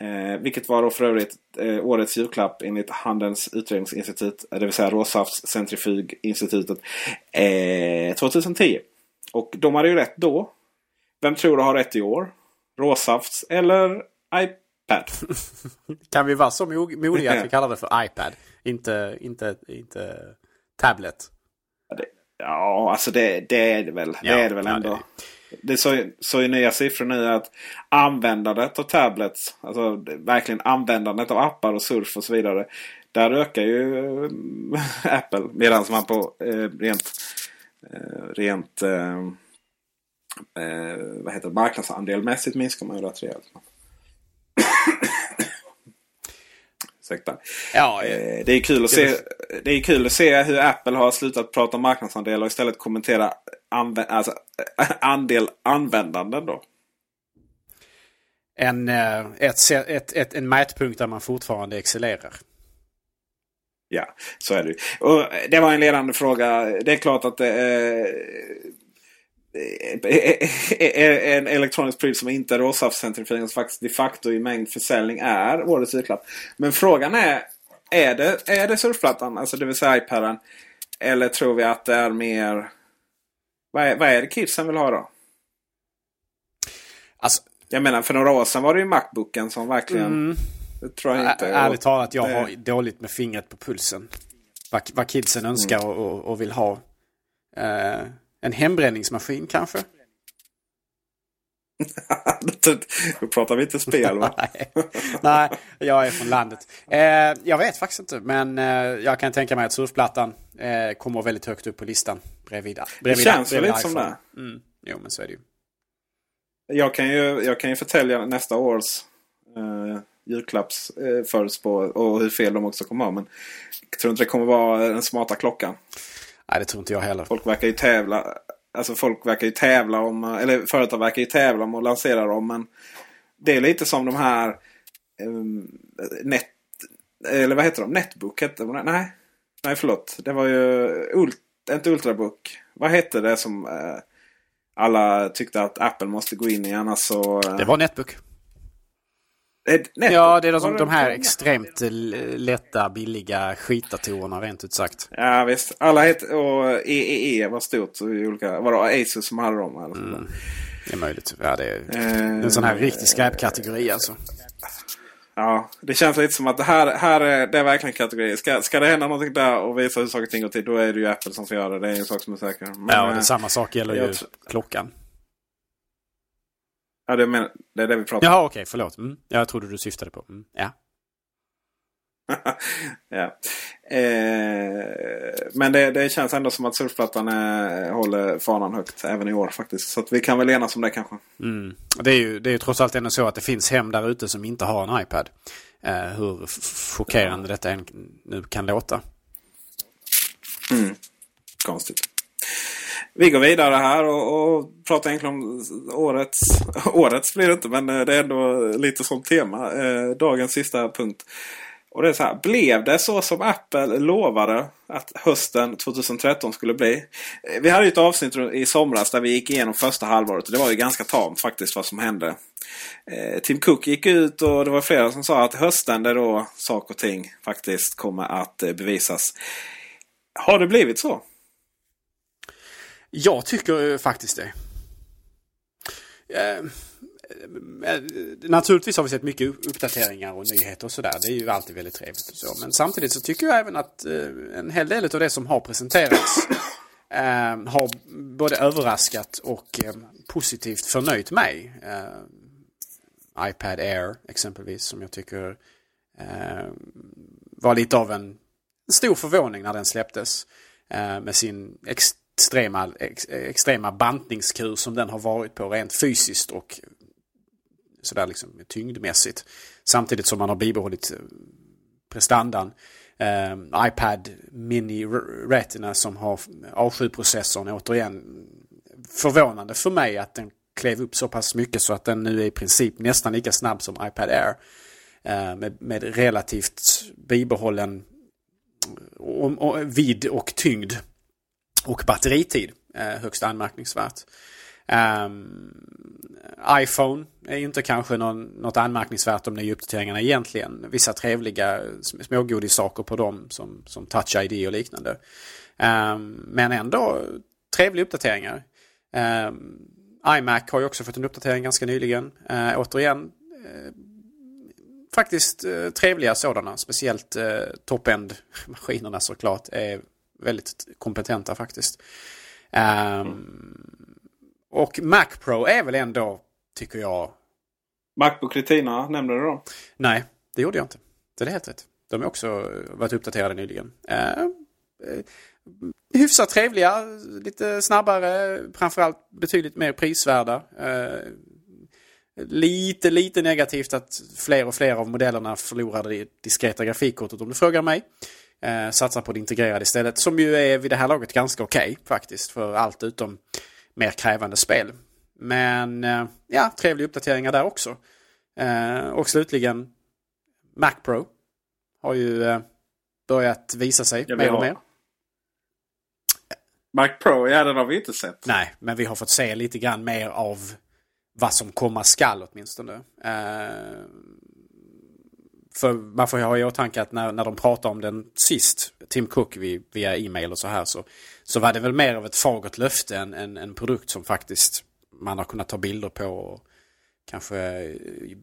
Eh, vilket var då för övrigt eh, årets julklapp enligt Handelns utredningsinstitut. Det vill säga Råsafts centrifuginstitutet. Eh, 2010. Och de hade ju rätt då. Vem tror du har rätt i år? Råsafts eller iPad? *laughs* kan vi vara så modiga att vi *laughs* kallar det för iPad? Inte, inte, inte tablet? Ja, alltså det, det är det väl. Ja, det är det väl ändå. Ja, det det såg så ju nya siffror nu att användandet av tablets, alltså verkligen användandet av appar och surf och så vidare. Där ökar ju äh, *laughs* Apple medan man på äh, rent, äh, rent vad heter det, marknadsandelmässigt minskar man ju rätt rejält. Ursäkta. Ja, eh, det, är kul att se, det är kul att se hur Apple har slutat prata om marknadsandelar och istället kommentera anvä alltså, *laughs* andel användanden. Då. En, eh, ett, ett, ett, en mätpunkt där man fortfarande excellerar. Ja, så är det Och Det var en ledande fråga. Det är klart att är en elektronisk pryl som inte är råsaftcentrifugering som faktiskt de facto i mängd försäljning är årets julklapp. Men frågan är, är det, är det surfplattan, alltså det vill säga iPaden? Eller tror vi att det är mer... Vad är, vad är det kidsen vill ha då? Alltså, jag menar för några år sedan var det ju Macbooken som verkligen... Mm. Det tror jag inte. Ärligt talat, jag har dåligt med fingret på pulsen. Vad, vad kidsen önskar mm. och, och, vill ha. Uh, en hembränningsmaskin kanske? *laughs* Då pratar vi inte spel va? *laughs* Nej. Nej, jag är från landet. Eh, jag vet faktiskt inte men eh, jag kan tänka mig att surfplattan eh, kommer väldigt högt upp på listan. Bredvid, bredvid, det känns väl lite som det. Mm. Jo men så är det ju. Jag kan ju, jag kan ju förtälja nästa års eh, julklappsförutspå eh, och hur fel de också kommer ha. Men jag tror inte det kommer vara den smarta klockan. Nej, det tror inte jag heller. Folk verkar ju tävla. Alltså folk verkar ju tävla om, eller företag verkar ju tävla om att lansera dem. Men det är lite som de här um, net, eller vad heter de? Netbook hette de? Nej, nej förlåt. Det var ju ult, inte Ultrabook. Vad hette det som uh, alla tyckte att Apple måste gå in i annars så... Uh, det var Netbook. Netbook. Ja, det är de, de här extremt lätta, billiga skitdatorerna rent ut sagt. Ja visst. Alla heter, och EEE e var stort. Olika, var det Asus som hade dem? Eller mm. Det är möjligt. Ja, det är eh, en sån här riktig skräpkategori alltså. Ja, det känns lite som att det här, här är, det är verkligen kategori. Ska, ska det hända någonting där och visa hur saker och ting går till, då är det ju Apple som får göra det. Det är en sak som är säker. Men, ja, och det, samma sak gäller ju klockan. Ja, det, men, det är det vi pratar om. Jaha, okej. Okay, förlåt. Mm. Jag trodde du syftade på. Mm. Ja. *laughs* ja. Eh, men det, det, känns ändå som att surfplattan är, håller fanan högt även i år faktiskt. Så vi kan väl enas om det kanske. Mm. Det är ju det är trots allt ändå så att det finns hem där ute som inte har en iPad. Eh, hur chockerande detta än nu kan låta. Mm. Konstigt. Vi går vidare här och, och pratar egentligen om årets... *laughs* Årets blir det inte men eh, det är ändå lite som tema. Eh, dagens sista punkt. Och det är så här, blev det så som Apple lovade att hösten 2013 skulle bli? Eh, vi hade ju ett avsnitt i somras där vi gick igenom första halvåret. Och det var ju ganska tamt faktiskt vad som hände. Eh, Tim Cook gick ut och det var flera som sa att hösten är då saker och ting faktiskt kommer att bevisas. Har det blivit så? Jag tycker eh, faktiskt det. Eh, eh, eh, naturligtvis har vi sett mycket uppdateringar och nyheter och sådär. Det är ju alltid väldigt trevligt och så. Men samtidigt så tycker jag även att en hel del av det som har presenterats har både överraskat och positivt förnöjt mig. iPad Air exempelvis som jag tycker var lite av en stor förvåning när den släpptes. Med sin extrema, ex, extrema bantningskur som den har varit på rent fysiskt och sådär liksom tyngdmässigt. Samtidigt som man har bibehållit eh, prestandan. Eh, iPad Mini Retina som har A7-processorn återigen förvånande för mig att den klev upp så pass mycket så att den nu är i princip nästan lika snabb som iPad Air. Eh, med, med relativt bibehållen vidd och tyngd och batteritid, eh, högst anmärkningsvärt. Um, iPhone är ju inte kanske någon, något anmärkningsvärt om nyuppdateringarna egentligen. Vissa trevliga smågodissaker på dem som, som Touch ID och liknande. Um, men ändå trevliga uppdateringar. Um, iMac har ju också fått en uppdatering ganska nyligen. Uh, återigen uh, faktiskt uh, trevliga sådana. Speciellt uh, top-end maskinerna såklart är väldigt kompetenta faktiskt. Um. Och Mac Pro är väl ändå, tycker jag... Macbook Retina, nämnde du då? Nej, det gjorde jag inte. Det är helt rätt. De har också varit uppdaterade nyligen. Uh, uh, hyfsat trevliga, lite snabbare, framförallt betydligt mer prisvärda. Uh, lite, lite negativt att fler och fler av modellerna förlorade det diskreta grafikkortet om du frågar mig. Eh, satsar på det integrerade istället. Som ju är vid det här laget ganska okej okay, faktiskt. För allt utom mer krävande spel. Men eh, ja, trevliga uppdateringar där också. Eh, och slutligen Mac Pro. Har ju eh, börjat visa sig ja, mer och mer. Mac Pro, ja den har vi inte sett. Nej, men vi har fått se lite grann mer av vad som komma skall åtminstone. Eh, för man får ha i åtanke att när, när de pratade om den sist, Tim Cook via e-mail och så här, så, så var det väl mer av ett fagert löfte än en, en produkt som faktiskt man har kunnat ta bilder på och kanske eh,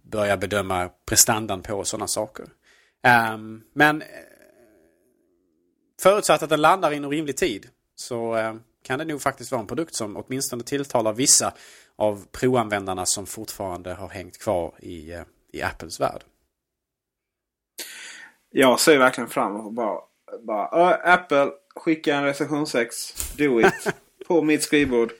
börja bedöma prestandan på och sådana saker. Um, men eh, förutsatt att den landar inom rimlig tid så uh, kan det nog faktiskt vara en produkt som åtminstone tilltalar vissa av proanvändarna som fortfarande har hängt kvar i, uh, i Apples värld. Jag ser verkligen fram emot bara, bara Apple skicka en recension 6. Do it. *laughs* på mitt skrivbord.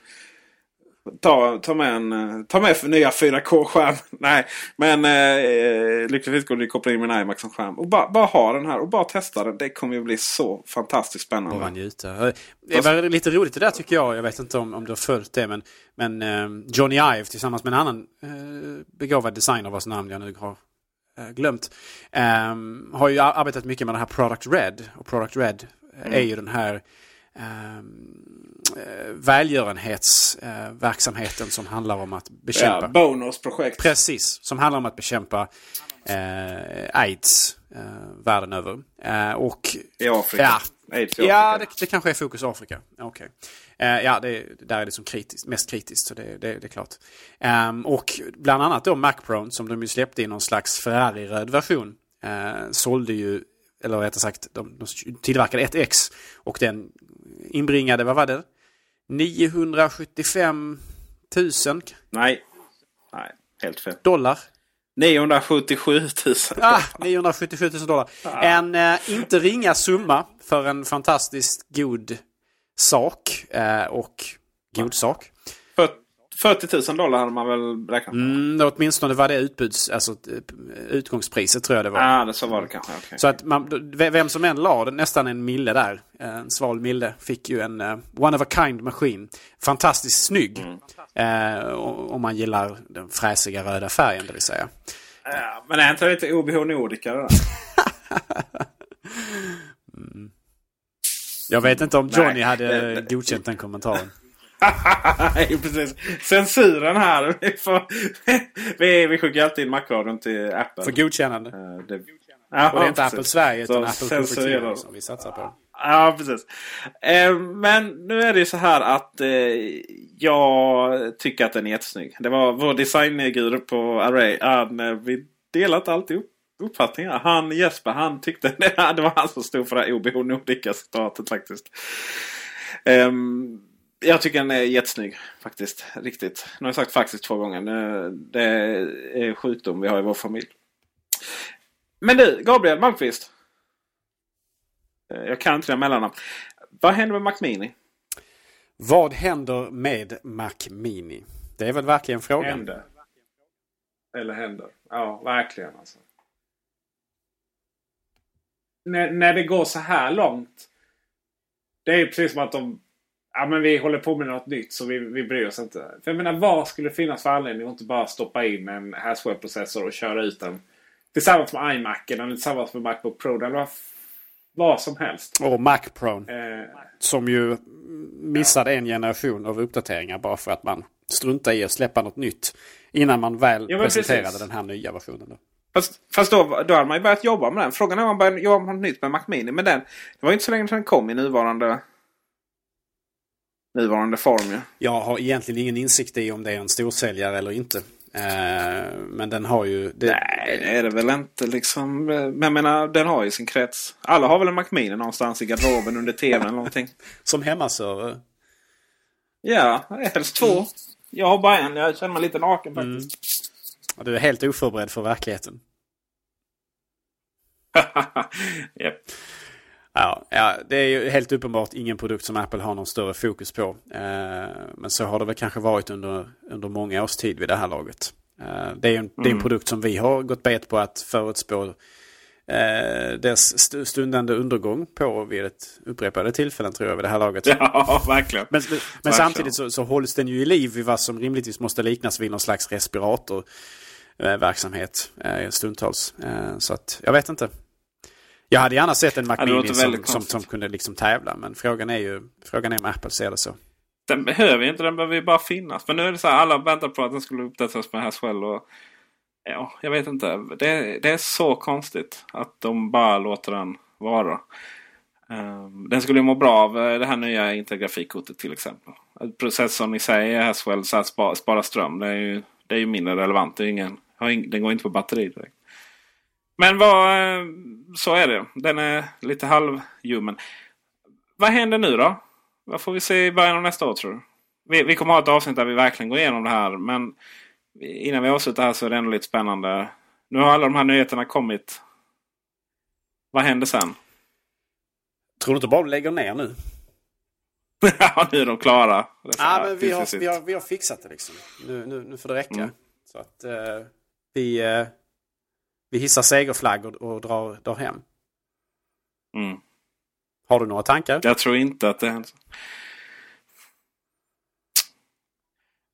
Ta, ta med en ta med för nya 4K-skärm. *laughs* Nej, men eh, lyckligtvis går det att koppla in min iMac som skärm. Och bara, bara ha den här och bara testa den. Det kommer ju bli så fantastiskt spännande. Bara njuta. Det var lite roligt det där tycker jag. Jag vet inte om, om du har följt det. Men, men eh, Johnny Ive tillsammans med en annan eh, begåvad designer vars namn jag nu har eh, glömt. Um, har ju arbetat mycket med den här Product Red. Och Product Red mm. är ju den här um, välgörenhetsverksamheten uh, som handlar om att bekämpa... Ja, bonusprojekt. Precis, som handlar om att bekämpa uh, aids uh, världen över. Uh, och, I Afrika. Ja, aids i Afrika. ja det, det kanske är fokus Afrika. Okay. Uh, ja, det, där är det som kritiskt, mest kritiskt, så det, det, det är klart. Um, och bland annat då Macprone som de ju släppte i någon slags Ferrari-röd version. Uh, sålde ju, eller rättare sagt, de, de tillverkade ett X och den inbringade, vad var det? 975 000? Nej, nej helt fel. Dollar? 977 000. Ah, 977 000 dollar. Ah. En eh, inte ringa summa för en fantastiskt god sak eh, och god sak. 40 000 dollar hade man väl räknat med? Mm, åtminstone var det utbuds, alltså, utgångspriset tror jag det var. Ja, det så var det kanske. Okay. Så att man, vem som än la nästan en mille där, en sval mille, fick ju en uh, one of a kind maskin. Fantastiskt snygg. Mm. Uh, om man gillar den fräsiga röda färgen, det vill säga. Ja, men är inte det lite OBH Nordica det där? *laughs* mm. Jag vet inte om Johnny Nej, hade godkänt den kommentaren. *laughs* Nej, precis. Censuren här. *laughs* Vi, får, *laughs* vi, vi skickar alltid in Macradion till Apple. För godkännande. Uh, det, ja, och det är inte Apple Sverige utan Apple Cupertino som vi satsar på. Ja, precis. Eh, men nu är det ju så här att eh, jag tycker att den är jättesnygg. Det var vår designguru på Array. Han, eh, vi delar inte alltid uppfattningar. Han Jesper, han tyckte *laughs* det var han som stod för det här OBH Nordica-citatet faktiskt. Um, jag tycker den är jättesnygg faktiskt. Riktigt. Nu har jag sagt faktiskt två gånger. Det är sjukdom vi har i vår familj. Men du, Gabriel Malmqvist. Eh, jag kan inte det mellannamn. Vad händer med Mac Mini? Vad händer med Mac Mini? Det är väl verkligen frågan. Händer. Eller händer. Ja, verkligen alltså. När, när det går så här långt. Det är precis som att de ja, men vi håller på med något nytt så vi, vi bryr oss inte. För jag menar vad skulle det finnas för anledning att inte bara stoppa in en Haswell-processor och köra ut den tillsammans med iMacen eller tillsammans med Macbook Pro. Eller vad, vad som helst. Och Mac Pro. Eh, som ju missade ja. en generation av uppdateringar bara för att man struntade i att släppa något nytt. Innan man väl ja, presenterade precis. den här nya versionen. Då. Fast, fast då, då hade man ju börjat jobba med den. Frågan är om man började jobba med något nytt med Mac Mini. Men den, det var ju inte så länge sedan den kom i nuvarande nuvarande form. Ja. Jag har egentligen ingen insikt i om det är en storsäljare eller inte. Eh, men den har ju... Det... Nej, det är det väl inte liksom. Men jag menar, den har ju sin krets. Alla har väl en Macmini någonstans i garderoben under tvn eller någonting. *laughs* Som hemmaserver? Ja, helst två. Jag har bara en. Jag känner mig lite naken mm. faktiskt. Mm. du är helt oförberedd för verkligheten. *laughs* yep. Ja, ja, det är ju helt uppenbart ingen produkt som Apple har någon större fokus på. Eh, men så har det väl kanske varit under, under många års tid vid det här laget. Eh, det är ju en, det är en Mm. produkt som vi har gått bet på att förutspå eh, dess st- stundande undergång på vid ett upprepade tillfällen tror jag vid det här laget. *laughs* Ja, verkligen. Men, men Verkligen. samtidigt så, så hålls den ju i liv vid vad som rimligtvis måste liknas vid någon slags respiratorverksamhet eh, stundtals. Eh, så att jag vet inte. Jag hade gärna sett en Mac Mini som, som, som kunde liksom tävla. Men frågan är ju frågan är om Apple ser det så. Den behöver ju inte, den behöver ju bara finnas. Men nu är det så här, alla väntar på att den skulle uppdateras med Haswell. Och, ja, jag vet inte. Det, det är så konstigt att de bara låter den vara. Ehm, den skulle må bra av eh, det här nya Intel-grafikkortet till exempel. Processorn i sig Haswell så att spara, spara ström. Det är ju, det är ju mindre relevant. Det ingen, den går inte på batteri direkt. Men vad, så är det. Den är lite halvhuman. Vad händer nu då? Vad får vi se i början av nästa år tror du? Vi, vi kommer ha ett avsnitt där vi verkligen går igenom det här. Men innan vi avslutar här så är det ändå lite spännande. Nu har alla de här nyheterna kommit. Vad händer sen? Tror du inte bara de lägger ner nu? *laughs* ja, nu är de klara. Ja, här men vi har, vi, har, vi har fixat det liksom. Nu, nu, nu får det räcka. Mm. Så att eh, vi, eh, vi hissar segerflaggor och drar, drar hem. Mm. Har du några tankar? Jag tror inte att det händer.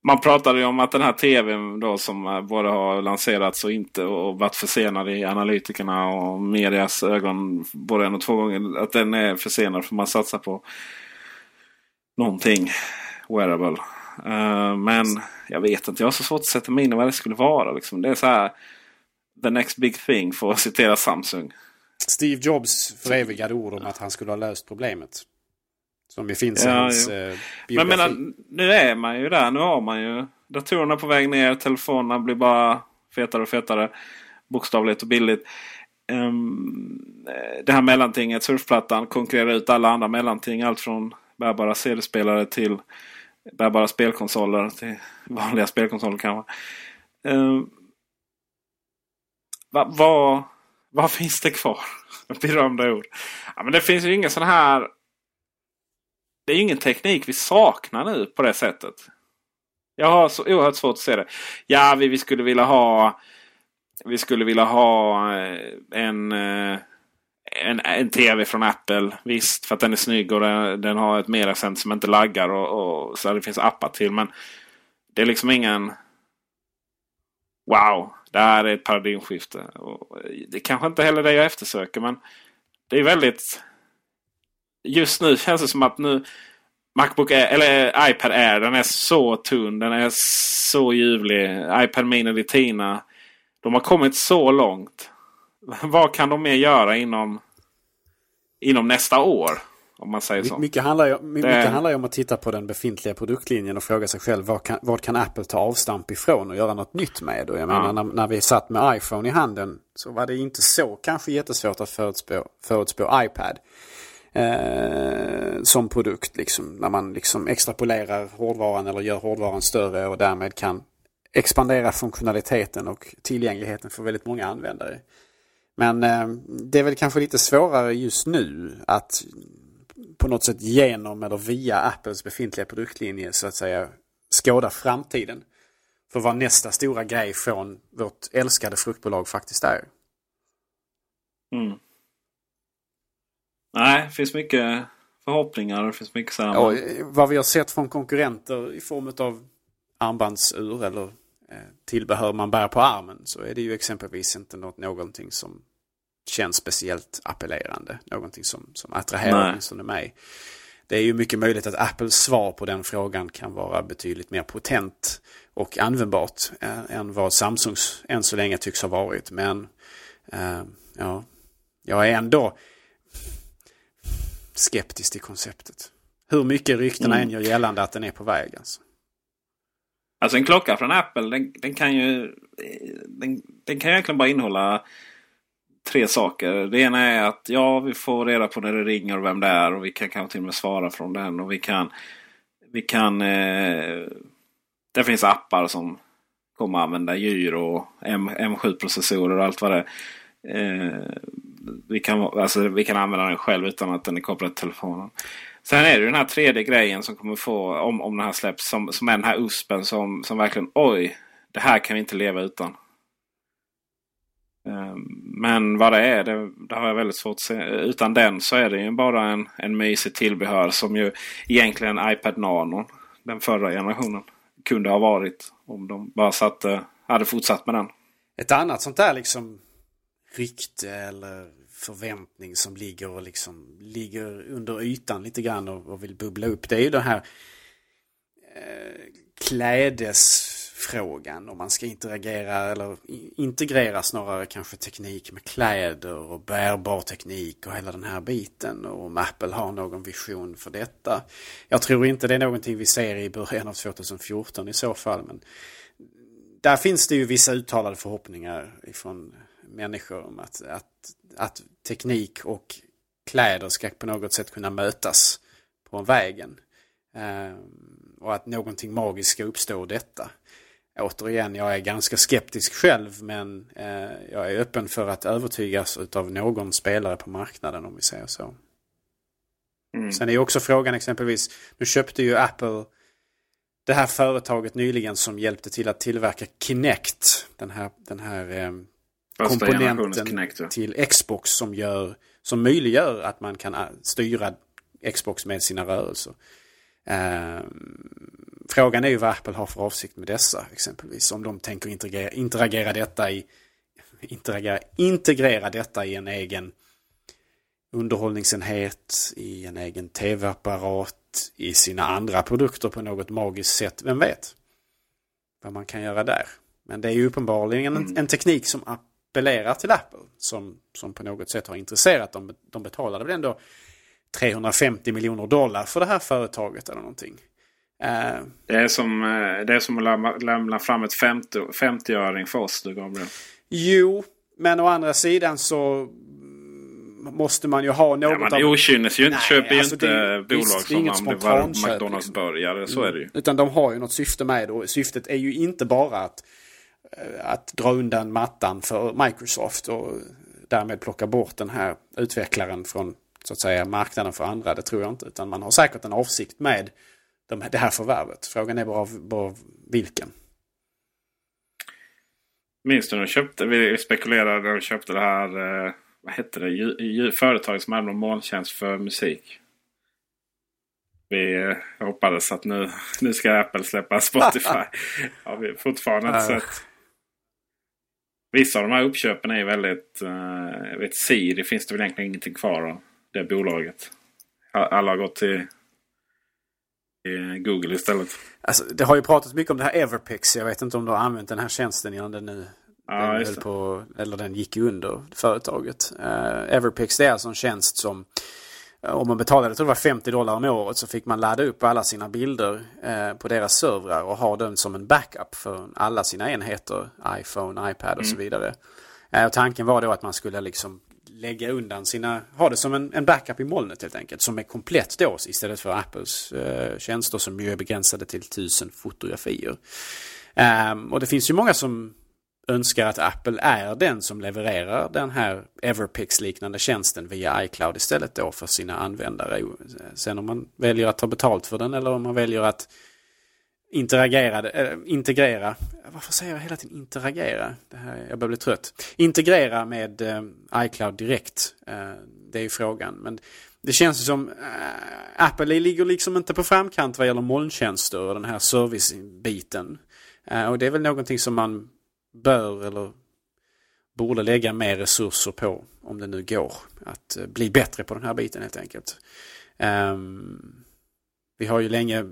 Man pratade ju om att den här tvn då som eh, både har lanserats och inte och varit försenad i analytikerna och medias ögon både en och två gånger. Att den är försenad för man satsar på någonting wearable. Eh, men jag vet inte, jag har så svårt att sätta mig in i vad det skulle vara. Liksom. Det är så här the next big thing för att citera Samsung. Steve Jobs förevigade ord om att han skulle ha löst problemet. Som ju finns i Ja, hans eh, Men biografi. jag menar, nu är man ju där. Nu har man ju datorerna på väg ner. Telefonerna blir bara fetare och fetare. Bokstavligt och billigt. Um, det här mellantinget, surfplattan, konkurrerar ut alla andra mellanting. Allt från bärbara CD-spelare till bärbara spelkonsoler. Till vanliga spelkonsoler kanske. Um, vad va, va finns det kvar? *laughs* Berömda ord. Ja, men det finns ju ingen sån här det är ju ingen teknik vi saknar nu på det sättet. Jag har så oerhört svårt att se det. Ja, vi, vi skulle vilja ha Vi skulle vilja ha eh, eh, en, en, en TV från Apple. Visst, för att den är snygg och den, den har ett mediacenter som inte laggar och, och så det finns appar till. Men det är liksom ingen Wow, det här är ett paradigmskifte. Och det är kanske inte heller det jag eftersöker men det är väldigt just nu känns det som att nu Macbook Air, eller iPad Air, den är så tunn. Den är så ljuvlig. iPad Mini Retina. De har kommit så långt. Vad kan de mer göra inom, inom nästa år? Om man säger så. My- Mycket handlar, ju, my- Det- mycket handlar ju om att titta på den befintliga produktlinjen och fråga sig själv vad kan, vad kan Apple ta avstamp ifrån och göra något nytt med. Och jag menar, Ja. när, när vi satt med iPhone i handen så var det inte så kanske jättesvårt att förutspå, förutspå iPad. Eh, som produkt liksom. När man liksom extrapolerar hårdvaran eller gör hårdvaran större och därmed kan expandera funktionaliteten och tillgängligheten för väldigt många användare. Men eh, det är väl kanske lite svårare just nu att på något sätt genom eller via Apples befintliga produktlinje så att säga skåda framtiden. För vad nästa stora grej från vårt älskade fruktbolag faktiskt är. Mm. Nej, det finns mycket förhoppningar. Det finns mycket så här, Och eh, vad vi har sett från konkurrenter i form av armbandsur eller eh, tillbehör man bär på armen så är det ju exempelvis inte något, någonting som känns speciellt appellerande. Någonting som, som attraherar åtminstone mig. Det är ju mycket möjligt att Apples svar på den frågan kan vara betydligt mer potent och användbart än vad Samsungs än så länge tycks ha varit. Men eh, ja, jag är ändå skeptisk till konceptet. Hur mycket ryktena Mm. än gör gällande att den är på väg. Alltså. Alltså en klocka från Apple den, den kan ju den, den kan ju egentligen bara innehålla tre saker. Det ena är att ja, vi får reda på när det ringer och vem det är och vi kan kanske till och med svara från den. Och vi kan, vi kan eh, Det finns appar som kommer att använda gyro, M, M7-processorer och allt vad det är. Eh, vi, kan, alltså, vi kan använda den själv utan att den är kopplad till telefonen. Sen är det den här tredje grejen som kommer få, om, om den här släpps, som, som är den här USPen som, som verkligen, oj, det här kan vi inte leva utan. Ehm, men vad det är, det, det, har jag väldigt svårt att se. Utan den så är det ju bara en, en mysig tillbehör som ju egentligen iPad Nano, den förra generationen, kunde ha varit. Om de bara satte, hade fortsatt med den. Ett annat sånt där liksom rykte eller förväntning som ligger, och liksom, ligger under ytan lite grann och, och vill bubbla upp. Det är ju den här eh, frågan Om man ska interagera eller integrera snarare kanske teknik med kläder och bärbar teknik och hela den här biten. Och om Apple har någon vision för detta. Jag tror inte det är någonting vi ser i början av 2014 i så fall. Men där finns det ju vissa uttalade förhoppningar ifrån människor om att, att, att teknik och kläder ska på något sätt kunna mötas på vägen. Ehm, och att någonting magiskt ska uppstå ur detta. Återigen, jag är ganska skeptisk själv men eh, jag är öppen för att övertygas av någon spelare på marknaden om vi säger så. Mm. Sen är ju också frågan exempelvis, nu köpte ju Apple det här företaget nyligen som hjälpte till att tillverka Kinect. Den här, den här eh, komponenten till Xbox som, gör, som möjliggör att man kan äh, styra Xbox med sina rörelser. Eh, frågan är ju vad Apple har för avsikt med dessa exempelvis. Om de tänker integrera, interagera detta i integrera, integrera detta i en egen underhållningsenhet, i en egen tv-apparat, i sina andra produkter på något magiskt sätt. Vem vet? Vad man kan göra där. Men det är ju uppenbarligen mm. en, en, teknik som appellerar till Apple. Som, som på något sätt har intresserat dem. De betalade väl ändå 350 miljoner dollar för det här företaget eller någonting. Uh, det, är som, eh, det är som att lämna fram ett 50-öring för oss du Gabriel. Jo, men å andra sidan så måste man ju ha något ja, man av... okynnes ju inte, köper alltså ju inte det, bolag visst, som om det var McDonalds-burgare. Så är det ju. Mm. Utan de har ju något syfte med det och syftet är ju inte bara att, eh, att dra undan mattan för Microsoft och därmed plocka bort den här utvecklaren från så att säga marknaden för andra. Det tror jag inte. Utan man har säkert en avsikt med det här förvärvet. Frågan är bara, bara vilken. Minns du när de köpte, vi spekulerade när de köpte det här, eh, vad hette det, ju, företag som hade någon molntjänst för musik. Vi eh, hoppades att nu, nu ska Apple släppa Spotify. *laughs* har vi fortfarande inte sett. Vissa av de här uppköpen är väldigt... Uh, jag vet Siri finns det väl egentligen ingenting kvar av. Det bolaget. Alla har gått till Google istället. Alltså, det har ju pratats mycket om det här Everpix. Jag vet inte om du har använt den här tjänsten innan den nu ja, den höll på, eller den gick under företaget. Uh, Everpix det är alltså en tjänst som eh, om man betalade, tror det var 50 dollar om året så fick man ladda upp alla sina bilder eh, på deras servrar och ha den som en backup för alla sina enheter. iPhone, iPad och mm. så vidare. Eh, och tanken var då att man skulle liksom lägga undan sina, ha det som en, en backup i molnet helt enkelt. Som är komplett då istället för Apples eh, tjänster som ju är begränsade till tusen fotografier. Um, och det finns ju många som önskar att Apple är den som levererar den här Everpix-liknande tjänsten via iCloud istället då för sina användare. Sen om man väljer att ta betalt för den eller om man väljer att interagera, äh, integrera, varför säger jag hela tiden interagera? Det här, jag börjar bli trött. Integrera med äh, iCloud direkt, äh, det är ju frågan. Men det känns som äh, Apple ligger liksom inte på framkant vad gäller molntjänster och den här servicebiten. Äh, och det är väl någonting som man bör eller borde lägga mer resurser på om det nu går. Att bli bättre på den här biten helt enkelt. Um, vi har ju länge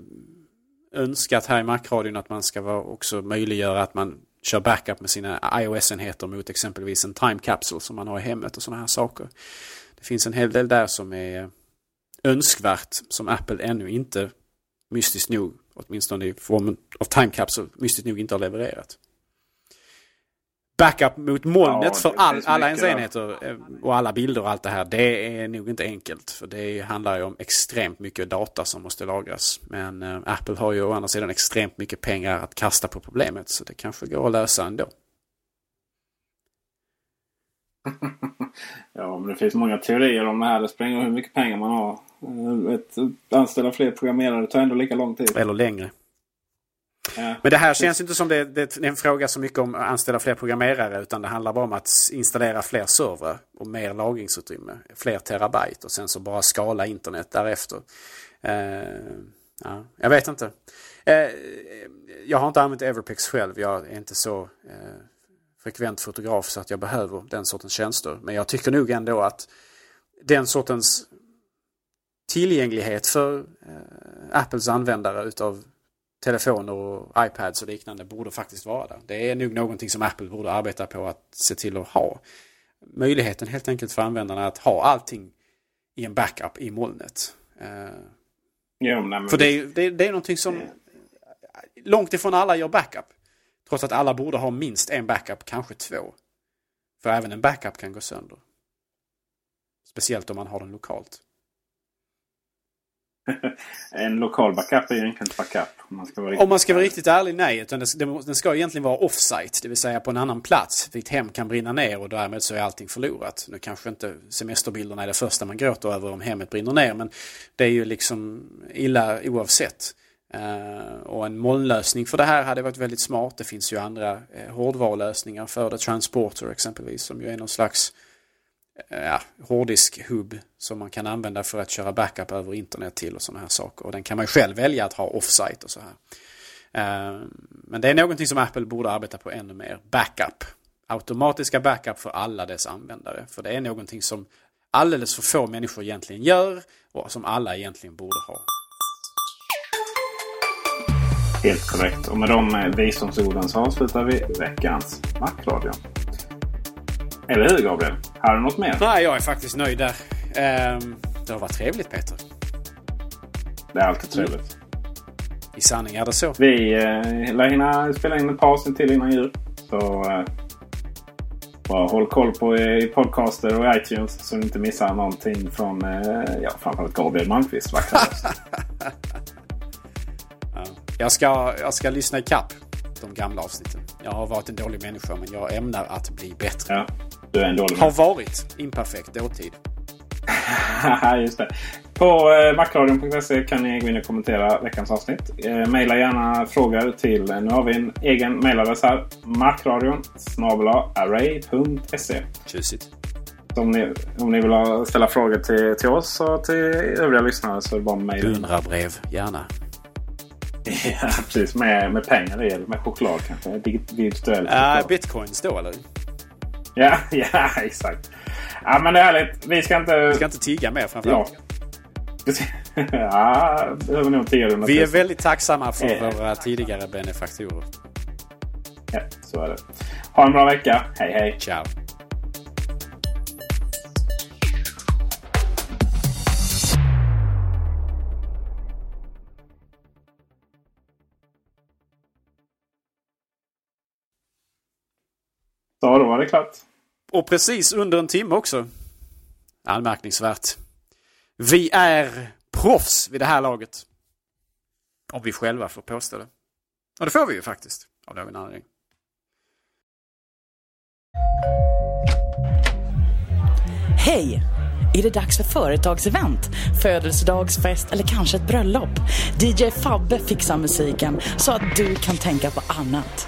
önskat här i Macradion att man ska vara också möjliggöra att man kör backup med sina iOS-enheter mot exempelvis en time capsule som man har i hemmet och sådana här saker. Det finns en hel del där som är önskvärt som Apple ännu inte mystiskt nog, åtminstone i formen av time capsule, mystiskt nog inte har levererat backup mot molnet ja, för all, alla ens enheter eh, och alla bilder och allt det här. Det är nog inte enkelt. För det handlar ju om extremt mycket data som måste lagras. Men äh, Apple har ju å andra sidan extremt mycket pengar att kasta på problemet. Så det kanske går att lösa ändå. *laughs* ja, men det finns många teorier om det här. Det spelar hur mycket pengar man har. Ett, anställa fler programmerare tar ändå lika lång tid. Eller längre. Men det här känns inte som det, det är en fråga så mycket om att anställa fler programmerare utan det handlar bara om att installera fler servrar och mer lagringsutrymme. Fler terabyte och sen så bara skala internet därefter. Uh, ja, jag vet inte. Uh, jag har inte använt Everpex själv. Jag är inte så uh, frekvent fotograf så att jag behöver den sortens tjänster. Men jag tycker nog ändå att den sortens tillgänglighet för Apples användare utav telefoner och iPads och liknande borde faktiskt vara där. Det är nog någonting som Apple borde arbeta på att se till att ha. Möjligheten helt enkelt för användarna att ha allting i en backup i molnet. Eh, Jo, nej, för det är, det, det är någonting som långt ifrån alla gör backup. Trots att alla borde ha minst en backup, kanske två. För även en backup kan gå sönder. Speciellt om man har den lokalt. *laughs* en lokal backup är ju egentligen inte backup. Om man ska vara riktigt, man ska vara riktigt ärlig, nej. Utan den ska egentligen vara offsite, det vill säga på en annan plats. Ditt hem kan brinna ner och därmed så är allting förlorat. Nu kanske inte semesterbilderna är det första man gråter över om hemmet brinner ner, men det är ju liksom illa oavsett. Eh, och en molnlösning för det här hade varit väldigt smart. Det finns ju andra uh, hårdvarulösningar för det. Transporter exempelvis, som ju är någon slags eh, Eh, ja, hårddisk-hub som man kan använda för att köra backup över internet till och sådana här saker. Och den kan man ju själv välja att ha offsite och så här. Eh, men det är någonting som Apple borde arbeta på ännu mer. Backup. Automatiska backup för alla dess användare. För det är någonting som alldeles för få människor egentligen gör och som alla egentligen borde ha. Helt korrekt. Och med de eh, visdomsorden så avslutar vi veckans Macradio. Eller hur Gabriel? Har du något mer? Nej, jag är faktiskt nöjd där. Ehm, Det har varit trevligt Peter. Det är alltid trevligt. I sanning är det så. Vi eh, lär hinna spela in en paus till innan jul. Så eh, bara håll koll på eh, i podcaster och iTunes så ni inte missar någonting från eh, ja, framförallt Gabriel Malmqvist. *laughs* Ja. Jag, ska, jag ska lyssna i kapp de gamla avsnitten. Jag har varit en dålig människa men jag ämnar att bli bättre. Ja, du är en dålig Har varit imperfekt dåtid. *laughs* Just det. På eh, macradion.se kan ni gå in och kommentera veckans avsnitt. Eh, maila gärna frågor till, eh, nu har vi en egen mailadress här. Macradion array.se Tjusigt. Om ni, om ni vill ställa frågor till, till oss och till övriga lyssnare så är det bara att mejla. Beundrarbrev, gärna. *laughs* Ja, precis. Med, med pengar i eller med choklad kanske. Dig- Virtuellt. Äh, choklad. bitcoins då eller? *laughs* Ja, ja, exakt. Ja, men det är härligt. Vi ska inte... Vi ska inte tigga mer Ja. framförallt. ja, *laughs* behöver nog tigga Vi är väldigt tacksamma för Eh. våra tidigare benefaktorer. Ja, så är det. Ha en bra vecka. Hej, hej. Ciao. Så, då var det klart. Och precis under en timme också. Anmärkningsvärt. Vi är proffs vid det här laget. Om vi själva får påstå det. Och det får vi ju faktiskt. Av någon anledning. Hej! Är det dags för företagsevent, födelsedagsfest eller kanske ett bröllop? DJ Fabbe fixar musiken så att du kan tänka på annat.